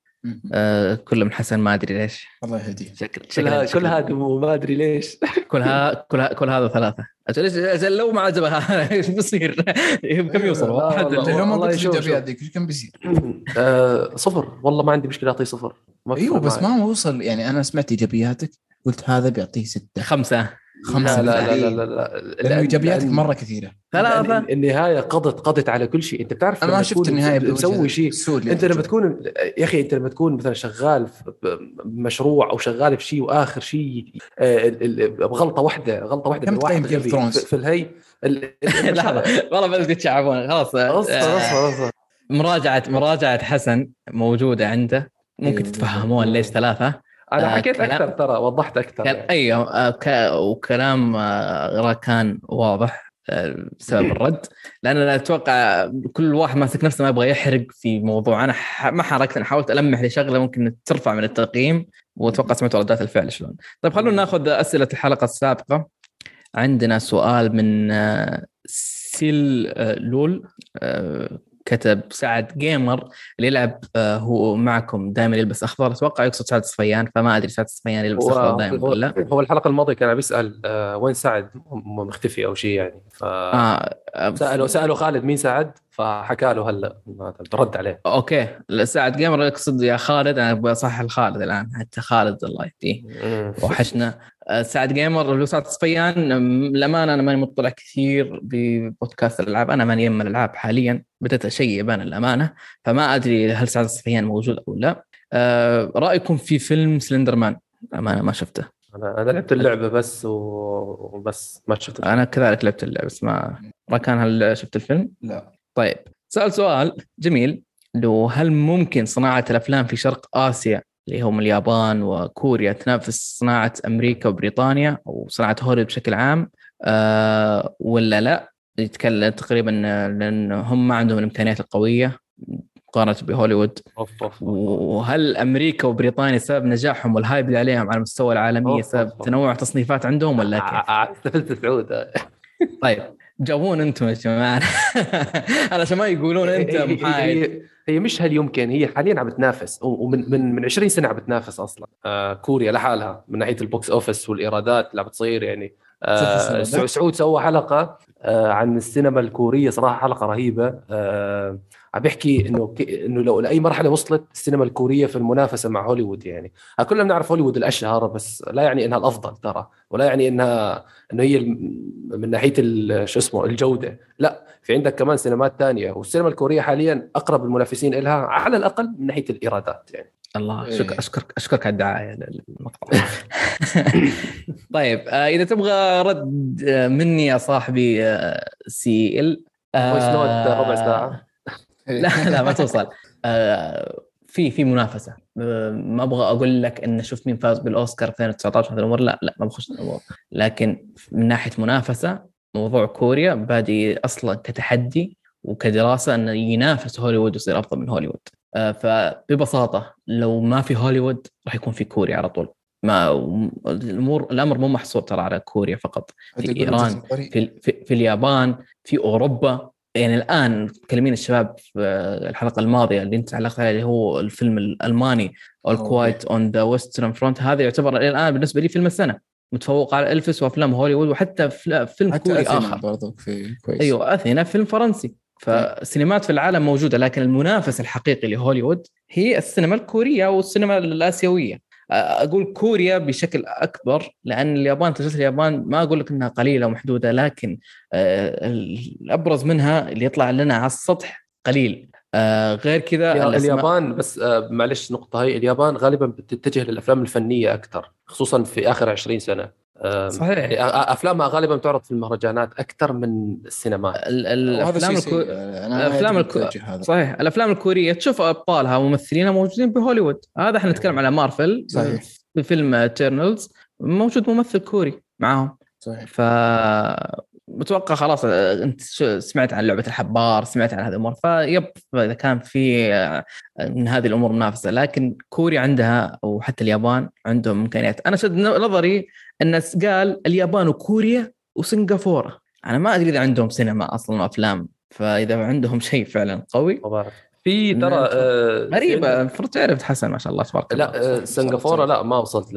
كله من حسن ما أدري ليش. الله يهديه. شكل شكل كل هذا ما أدري ليش. كل ها كل كل هذا ثلاثة. أجل لو ما عجبها إيش بيصير؟ كم يوصل؟ واحد لو ما قلت إيش كان بيصير؟ آه صفر. والله ما عندي مشكلة أعطيه صفر. أيوه بس ما وصل. يعني أنا سمعت إيجابياتك قلت هذا بيعطيه ستة. خمسة. خمسة لا لا لا لا, لا, لأنه إيجابياتك مرة كثيرة. ثلاثة النهاية قضت قضت على كل شيء. أنت بتعرف أنا ما شفت النهاية مسوي شيء أنت لما تكون يا أخي أنت لما تكون مثلا شغال في مشروع أو شغال في شيء وآخر شيء بغلطة واحدة غلطة واحدة من واحد في, في الهي لحظة. والله بدأت تتشعبون خلاص. آه، مراجعة مراجعة حسن موجودة عنده. ممكن إيه، تتفهمون ليش ثلاثة. أنا آه، حكيت أكثر ترى وضحت أكثر. يعني. أيوه آه، وكلام آه، راكان واضح بسبب الرد. لأن أنا أتوقع كل واحد ماسك نفسه ما يبغى يحرق في موضوع. أنا ما حركت أنا حاولت ألمح لشغله ممكن ترفع من التقييم وأتوقع سمعتوا ردات الفعل شلون. طيب خلونا ناخذ أسئلة الحلقة السابقة. عندنا سؤال من سيل لول كتب سعد gamer اللي يلعب آه، هو معكم دائما يلبس أخضر. أتوقع يقصد سعد صفيان فما أدري سعد صفيان يلبس أخضر دائما ولا هو الحلقة الماضية كان بيسال آه، وين سعد؟ مختفي أو شيء يعني ف آه. سالوا سألوا خالد مين سعد؟ فحكى له هلا رد عليه. أوكي. سعد gamer يقصد يا خالد أنا بصحح الخالد الآن حتى خالد الله يهديه. وحشنا. سعد gamer لو سعد صفيان. للأمانة أنا ماني مطلع كثير ببودكاست الألعاب. أنا ماني يم الألعاب حاليا. بدأت اشيء بان الأمانة. فما أدري هل سعد صفيان موجود أو لا. أه رأيكم في فيلم Slender Man أمانة ما شفته. أنا أنا لعبت اللعبة بس وبس. ما شفت أنا كذلك لعبت اللعبة بس ما راكان هل شفت الفيلم؟ لا. طيب. سأل سؤال جميل. لو هل ممكن صناعة الأفلام في شرق آسيا اللي هم اليابان وكوريا تنافس صناعة أمريكا وبريطانيا أو صناعة هوليوود بشكل عام أه ولا لا؟ يتكلم تقريبا لأن هم ما عندهم الإمكانيات القوية مقارنة بهوليوود. وهل أمريكا وبريطانيا سبب نجاحهم وال hype اللي عليهم على المستوى العالمي سبب تنوع تصنيفات عندهم ولا كيف؟ استفدت سعود. طيب. جاوبوا أنتم يا جماعة. علشان ما يقولون انت محايد هي, هي مش هل يمكن هي حاليا عم بتنافس ومن من من 20 سنة عم بتنافس أصلا. آه كوريا لحالها من ناحية ال box office والإيرادات اللي عم بتصير يعني. آه سعود سوى حلقة. عن السينما الكورية. صراحة حلقة رهيبة. آه عم بيحكي إنه إنه لو لأي مرحلة وصلت السينما الكورية في المنافسة مع هوليوود يعني. كلنا بنعرف هوليوود الأشهر بس لا يعني إنها الأفضل ترى ولا يعني إنها إنه هي من ناحية شو اسمه الجودة. لا في عندك كمان سينمات ثانية والسينما الكورية حاليا أقرب المنافسين لها على الأقل من ناحية الإيرادات يعني. الله إيه. شكرا اشكرك أشكرك على الدعاية. للمقطع طيب آه إذا تبغى رد آه، مني يا صاحبي آه سي ال آه ربع ساعة. لا لا ما توصل. آه في في منافسة. ما أبغى أقول لك إن شوف مين فاز بالأوسكار 2019 هذه الأمور. لا لا ما بخش الأمور. لكن من ناحية منافسة موضوع كوريا بادي أصلا كتحدي وكدراسة إنه ينافس هوليوود ويصير أفضل من هوليوود. آه، فببساطة لو ما في هوليوود راح يكون في كوريا على طول. ما الأمور الأمر مو محصور ترى على كوريا فقط. في إيران في, في, في اليابان في أوروبا. يعني الآن مكلمين الشباب في الحلقة الماضية اللي أنت علقت عليها اللي هو الفيلم الألماني ال Quiet on the Western Front هذا يعتبر الآن بالنسبة لي فيلم السنة. متفوق على ألفيس وافلام هوليوود وحتى فيلم حتى كوري آخر. برضو في كويس. أيوه أثينا فيلم فرنسي. فالسينمات في العالم موجودة لكن المنافس الحقيقي لهوليوود هي السينما الكورية والسينما الآسيوية. أقول كوريا بشكل أكبر لأن اليابان تجربه اليابان ما أقول لك إنها قليلة ومحدودة لكن الأبرز منها اللي يطلع لنا على السطح قليل. غير كذا اليابان بس معلش نقطه هي اليابان غالبا بتتجه للأفلام الفنية أكثر خصوصا في آخر 20 سنة. صحيح. يعني افلامها غالبا تعرض في المهرجانات أكثر من السينمات الافلام الكو... الافلام الكو... صحيح. الأفلام الكورية تشوف أبطالها وممثلينها موجودين بهوليوود. هذا إحنا نتكلم على مارفل صحيح. بفيلم Eternals موجود ممثل كوري معاهم. صحيح. ف متوقع خلاص أنت سمعت عن لعبة الحبار سمعت عن هذه الأمور. فإذا كان في من هذه الأمور منافسة. لكن كوريا عندها أو حتى اليابان عندهم إمكانيات. أنا شد نظري ان قال اليابان وكوريا وسنغافورة. أنا ما أدري إذا عندهم سينما أصلا افلام فإذا عندهم شيء فعلا قوي. في ترى آه غريبة المفروض تعرف حسن ما شاء الله تبارك الله. لا سنغافورة لا ما وصلت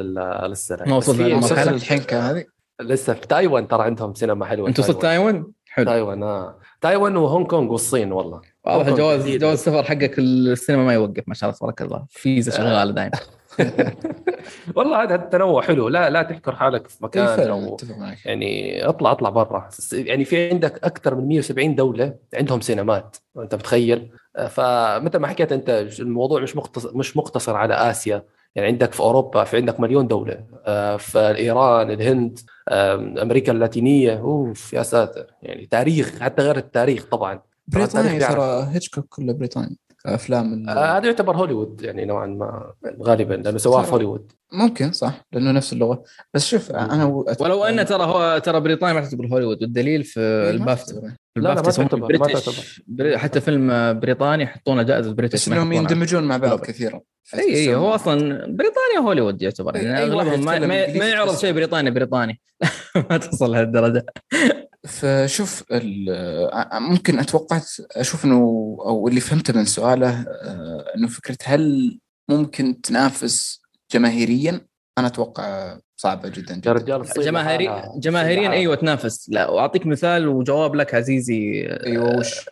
لسه ما وصلت للمرحلة. الحين هذه. لسه في تايوان ترى عندهم سينما حلوة. أنت وصلت تايوان؟ حلو. تايوان آه. تايوان وهونغ كونغ والصين والله. واضح جواز جواز السفر حقك السينما ما يوقف ما شاء الله تبارك الله. فيزا شغالة دائما والله هذا التنوع حلو. لا لا تحكر حالك في مكان أو يعني اطلع اطلع برا. يعني في عندك أكثر من 170 دولة عندهم سينمات أنت متخيل؟ فمثل ما حكيت أنت الموضوع مش مقتصر مش مقتصر على آسيا. يعني عندك في أوروبا في عندك مليون دولة. آه، في ايران الهند أمريكا اللاتينية. أوف يا ساتر. يعني تاريخ حتى غير التاريخ طبعا. بريطانيا ترى هيتشكوك كله بريطاني أفلام آه، هذا يعتبر هوليوود يعني نوعا ما غالبا لأنه سواها في هوليوود. ممكن صح لأنه نفس اللغة. بس شوف أنا ولو أن ترى هو ترى بريطانيا ما تعتبر هوليوود والدليل في إيه، البافتا لا لا ما تعتبر ما تعتبر. حتى فيلم بريطاني يحطونه جائزه British بس إنهم يندمجون مع بعض كثيرا. اي اي هو أصلا بريطانيا هوليوود يعتبر. يعني أغلبهم ما, ما يعرض شيء بريطاني بريطاني. ما توصل لهالدرجة. فشوف ممكن اتوقعت أشوف إنه أو اللي فهمته من سؤاله آه، إنه فكرة هل ممكن تنافس جماهيريا؟ أنا أتوقع صعبة جدا جدا. رجال جماهيري جماهيريا أيوه تنافس. لا وأعطيك مثال وجواب لك عزيزي أيوه وش؟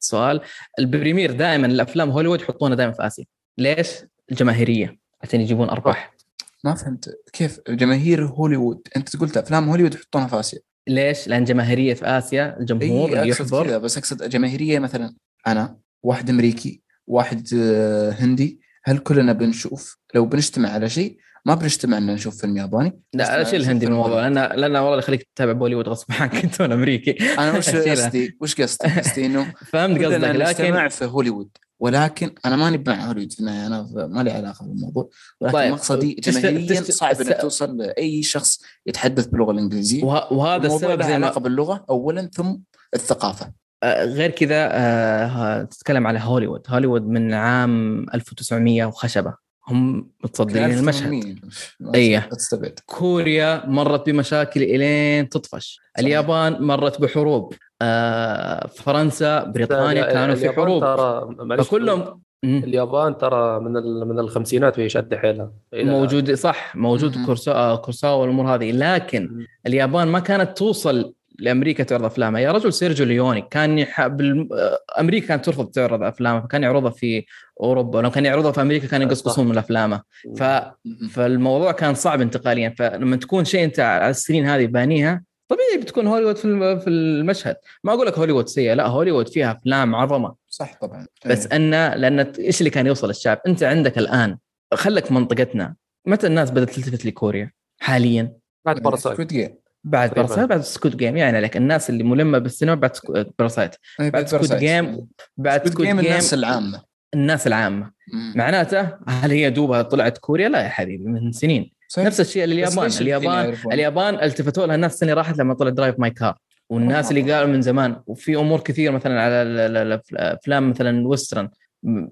السؤال. ال premiere دائما الأفلام هوليوود يحطونها دائما في آسيا. ليش؟ الجماهيرية عشان يجيبون أرباح. ما فهمت. كيف؟ جماهير هوليوود أنت قلت أفلام هوليوود يحطونها في آسيا. ليش؟ لأن جماهيرية في آسيا الجمهور اللي يحضر. بس أقصد جماهيرية مثلا أنا واحد أمريكي واحد آه، هندي هل كلنا بنشوف؟ لو بنجتمع على شيء ما بنجتمع ان نشوف فيلم ياباني. لا شيل الهندي من الموضوع لأن لأن والله يخليك تتابع بوليوود غصب عنك أنت أمريكي. أنا وش قصدي؟ وش قصدي؟ قصدي إنه فهمت قصدك لكن في هوليوود. ولكن أنا ماني مع هوليوود في النهايه أنا ما لي علاقة بالموضوع. ولكن طيب. مقصدي جماهيريا صعب إنك توصل لأي شخص يتحدث باللغة الإنجليزية. وهذا السبب زي علاقة باللغة اولا ثم الثقافة. آه، غير كذا آه، تتكلم على هوليوود. هوليوود من عام 1900 وخشبة. هم متصدرين المشهد. اي كوريا مرت بمشاكل إلين تطفش. اليابان مرت بحروب. فرنسا بريطانيا كانوا في حروب. ترى فكلهم اليابان ترى من من الخمسينات وهي شاده حيلها. موجود صح موجود كورسا كورسا والأمور هذه. لكن. اليابان ما كانت توصل لأمريكا تعرض أفلامها. يا رجل سيرجيو ليوني كان يحب أمريكا كانت ترفض تعرض افلامه فكان يعرضها في أوروبا. لو كان يعرضها في أمريكا كان يقصقصون من أفلامه. ف... فالموضوع كان صعب انتقاليا. فلما تكون شيء أنت على السنين هذه بانيها طبيعي بتكون هوليوود في في المشهد. ما أقول لك هوليوود سيئة لا هوليوود فيها أفلام عظمة. صح طبعا. بس ان لأن إيش اللي كان يوصل الشعب؟ أنت عندك الآن خلك منطقتنا. متى الناس بدأت تلتفت لكوريا؟ حاليا. بعد Parasite بعد Parasite بعد Squid Game يعني لك الناس اللي ملمة بالسينما بعد Parasite بعد Squid Game بعد Squid Game الناس العامة. الناس العامة. معناته هل هي دوبها طلعت كوريا؟ لا يا حبيبي من سنين. صحيح. نفس الشيء لليابان اليابان. اليابان التفتوا لها الناس السنة راحت لما طلع Drive My Car والناس اللي قالوا من زمان وفي أمور كثير مثلا على الافلام مثلا western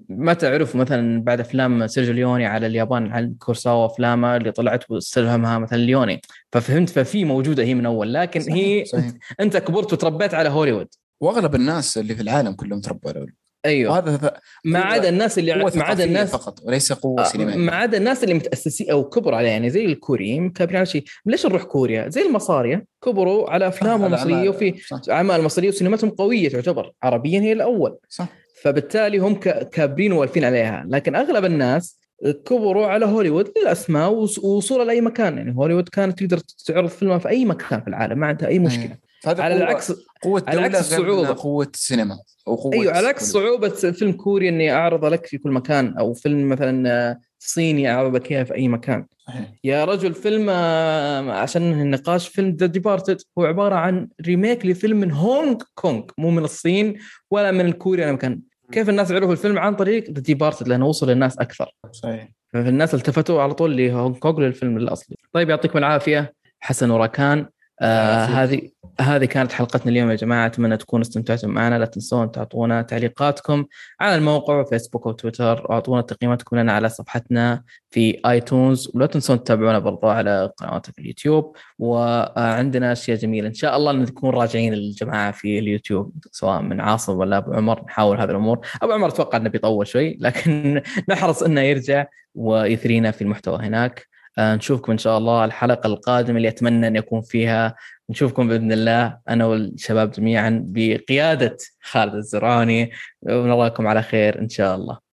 متى عرفوا مثلا بعد أفلام سيرجيو ليوني على اليابان على كوروساوا أفلامه اللي طلعت واستلهمها مثلا ليوني. ففهمت ففي موجودة هي من أول. لكن صحيح. هي صحيح. أنت كبرت وتربيت على هوليوود. وأغلب الناس اللي في العالم كلهم تربوا على هوليوود. أيوه. وهذا ما عدا الناس اللي ما عدا الناس فقط وليس قوة آه، سينمائية. ما عدا الناس اللي متاسسين أو كبروا عليها يعني زي الكوريين كابرين على شيء ليش نروح كوريا؟ زي المصارية كبروا على افلام مصريه وفي أعمال مصرية وسينماتهم قوية تعتبر عربيا هي الأول. صح. فبالتالي هم كابرين والفين عليها. لكن أغلب الناس كبروا على هوليوود للأسماء ووصولها لأي مكان. يعني هوليوود كانت تقدر تعرض فيلمها في أي مكان في العالم ما عندها أي مشكلة. فهذا على العكس قوة على عكس الصعوبة قوة السينما أو قوة أيوة على عكس صعوبة فيلم كوري إني أعرضه لك في كل مكان أو فيلم مثلا آه، صيني أعرض لك إياه في أي مكان. صحيح. يا رجل فيلم آه، عشان النقاش فيلم The Departed هو عبارة عن remake لفيلم من هونغ كونغ مو من الصين ولا من الكوري ولا مكان. كيف الناس عرفوا الفيلم؟ عن طريق The Departed لأنه وصل للناس أكثر. صحيح. فالناس التفتوا على طول لهونغ كونغ للفيلم الأصلي. طيب يعطيكم العافية. حسن وراكان آه هذه هذه كانت حلقتنا اليوم يا جماعة. أتمنى تكونوا استمتعتم معنا. لا تنسون تعطونا تعليقاتكم على الموقع فيسبوك وتويتر واعطونا تقييماتكم لنا على صفحتنا في ايتونز ولا تنسون تتابعونا برضو على قنوات في اليوتيوب. وعندنا أشياء جميلة. إن شاء الله نكون راجعين الجماعة في اليوتيوب سواء من عاصم ولا أبو عمر. نحاول هذه الأمور. أبو عمر أتوقع إنه بيطول شوي لكن نحرص إنه يرجع ويثرينا في المحتوى هناك. آه، نشوفكم إن شاء الله الحلقة القادمة اللي أتمنى أن يكون فيها نشوفكم بإذن الله أنا والشباب جميعا بقيادة خالد الزرعوني ونراكم على خير إن شاء الله.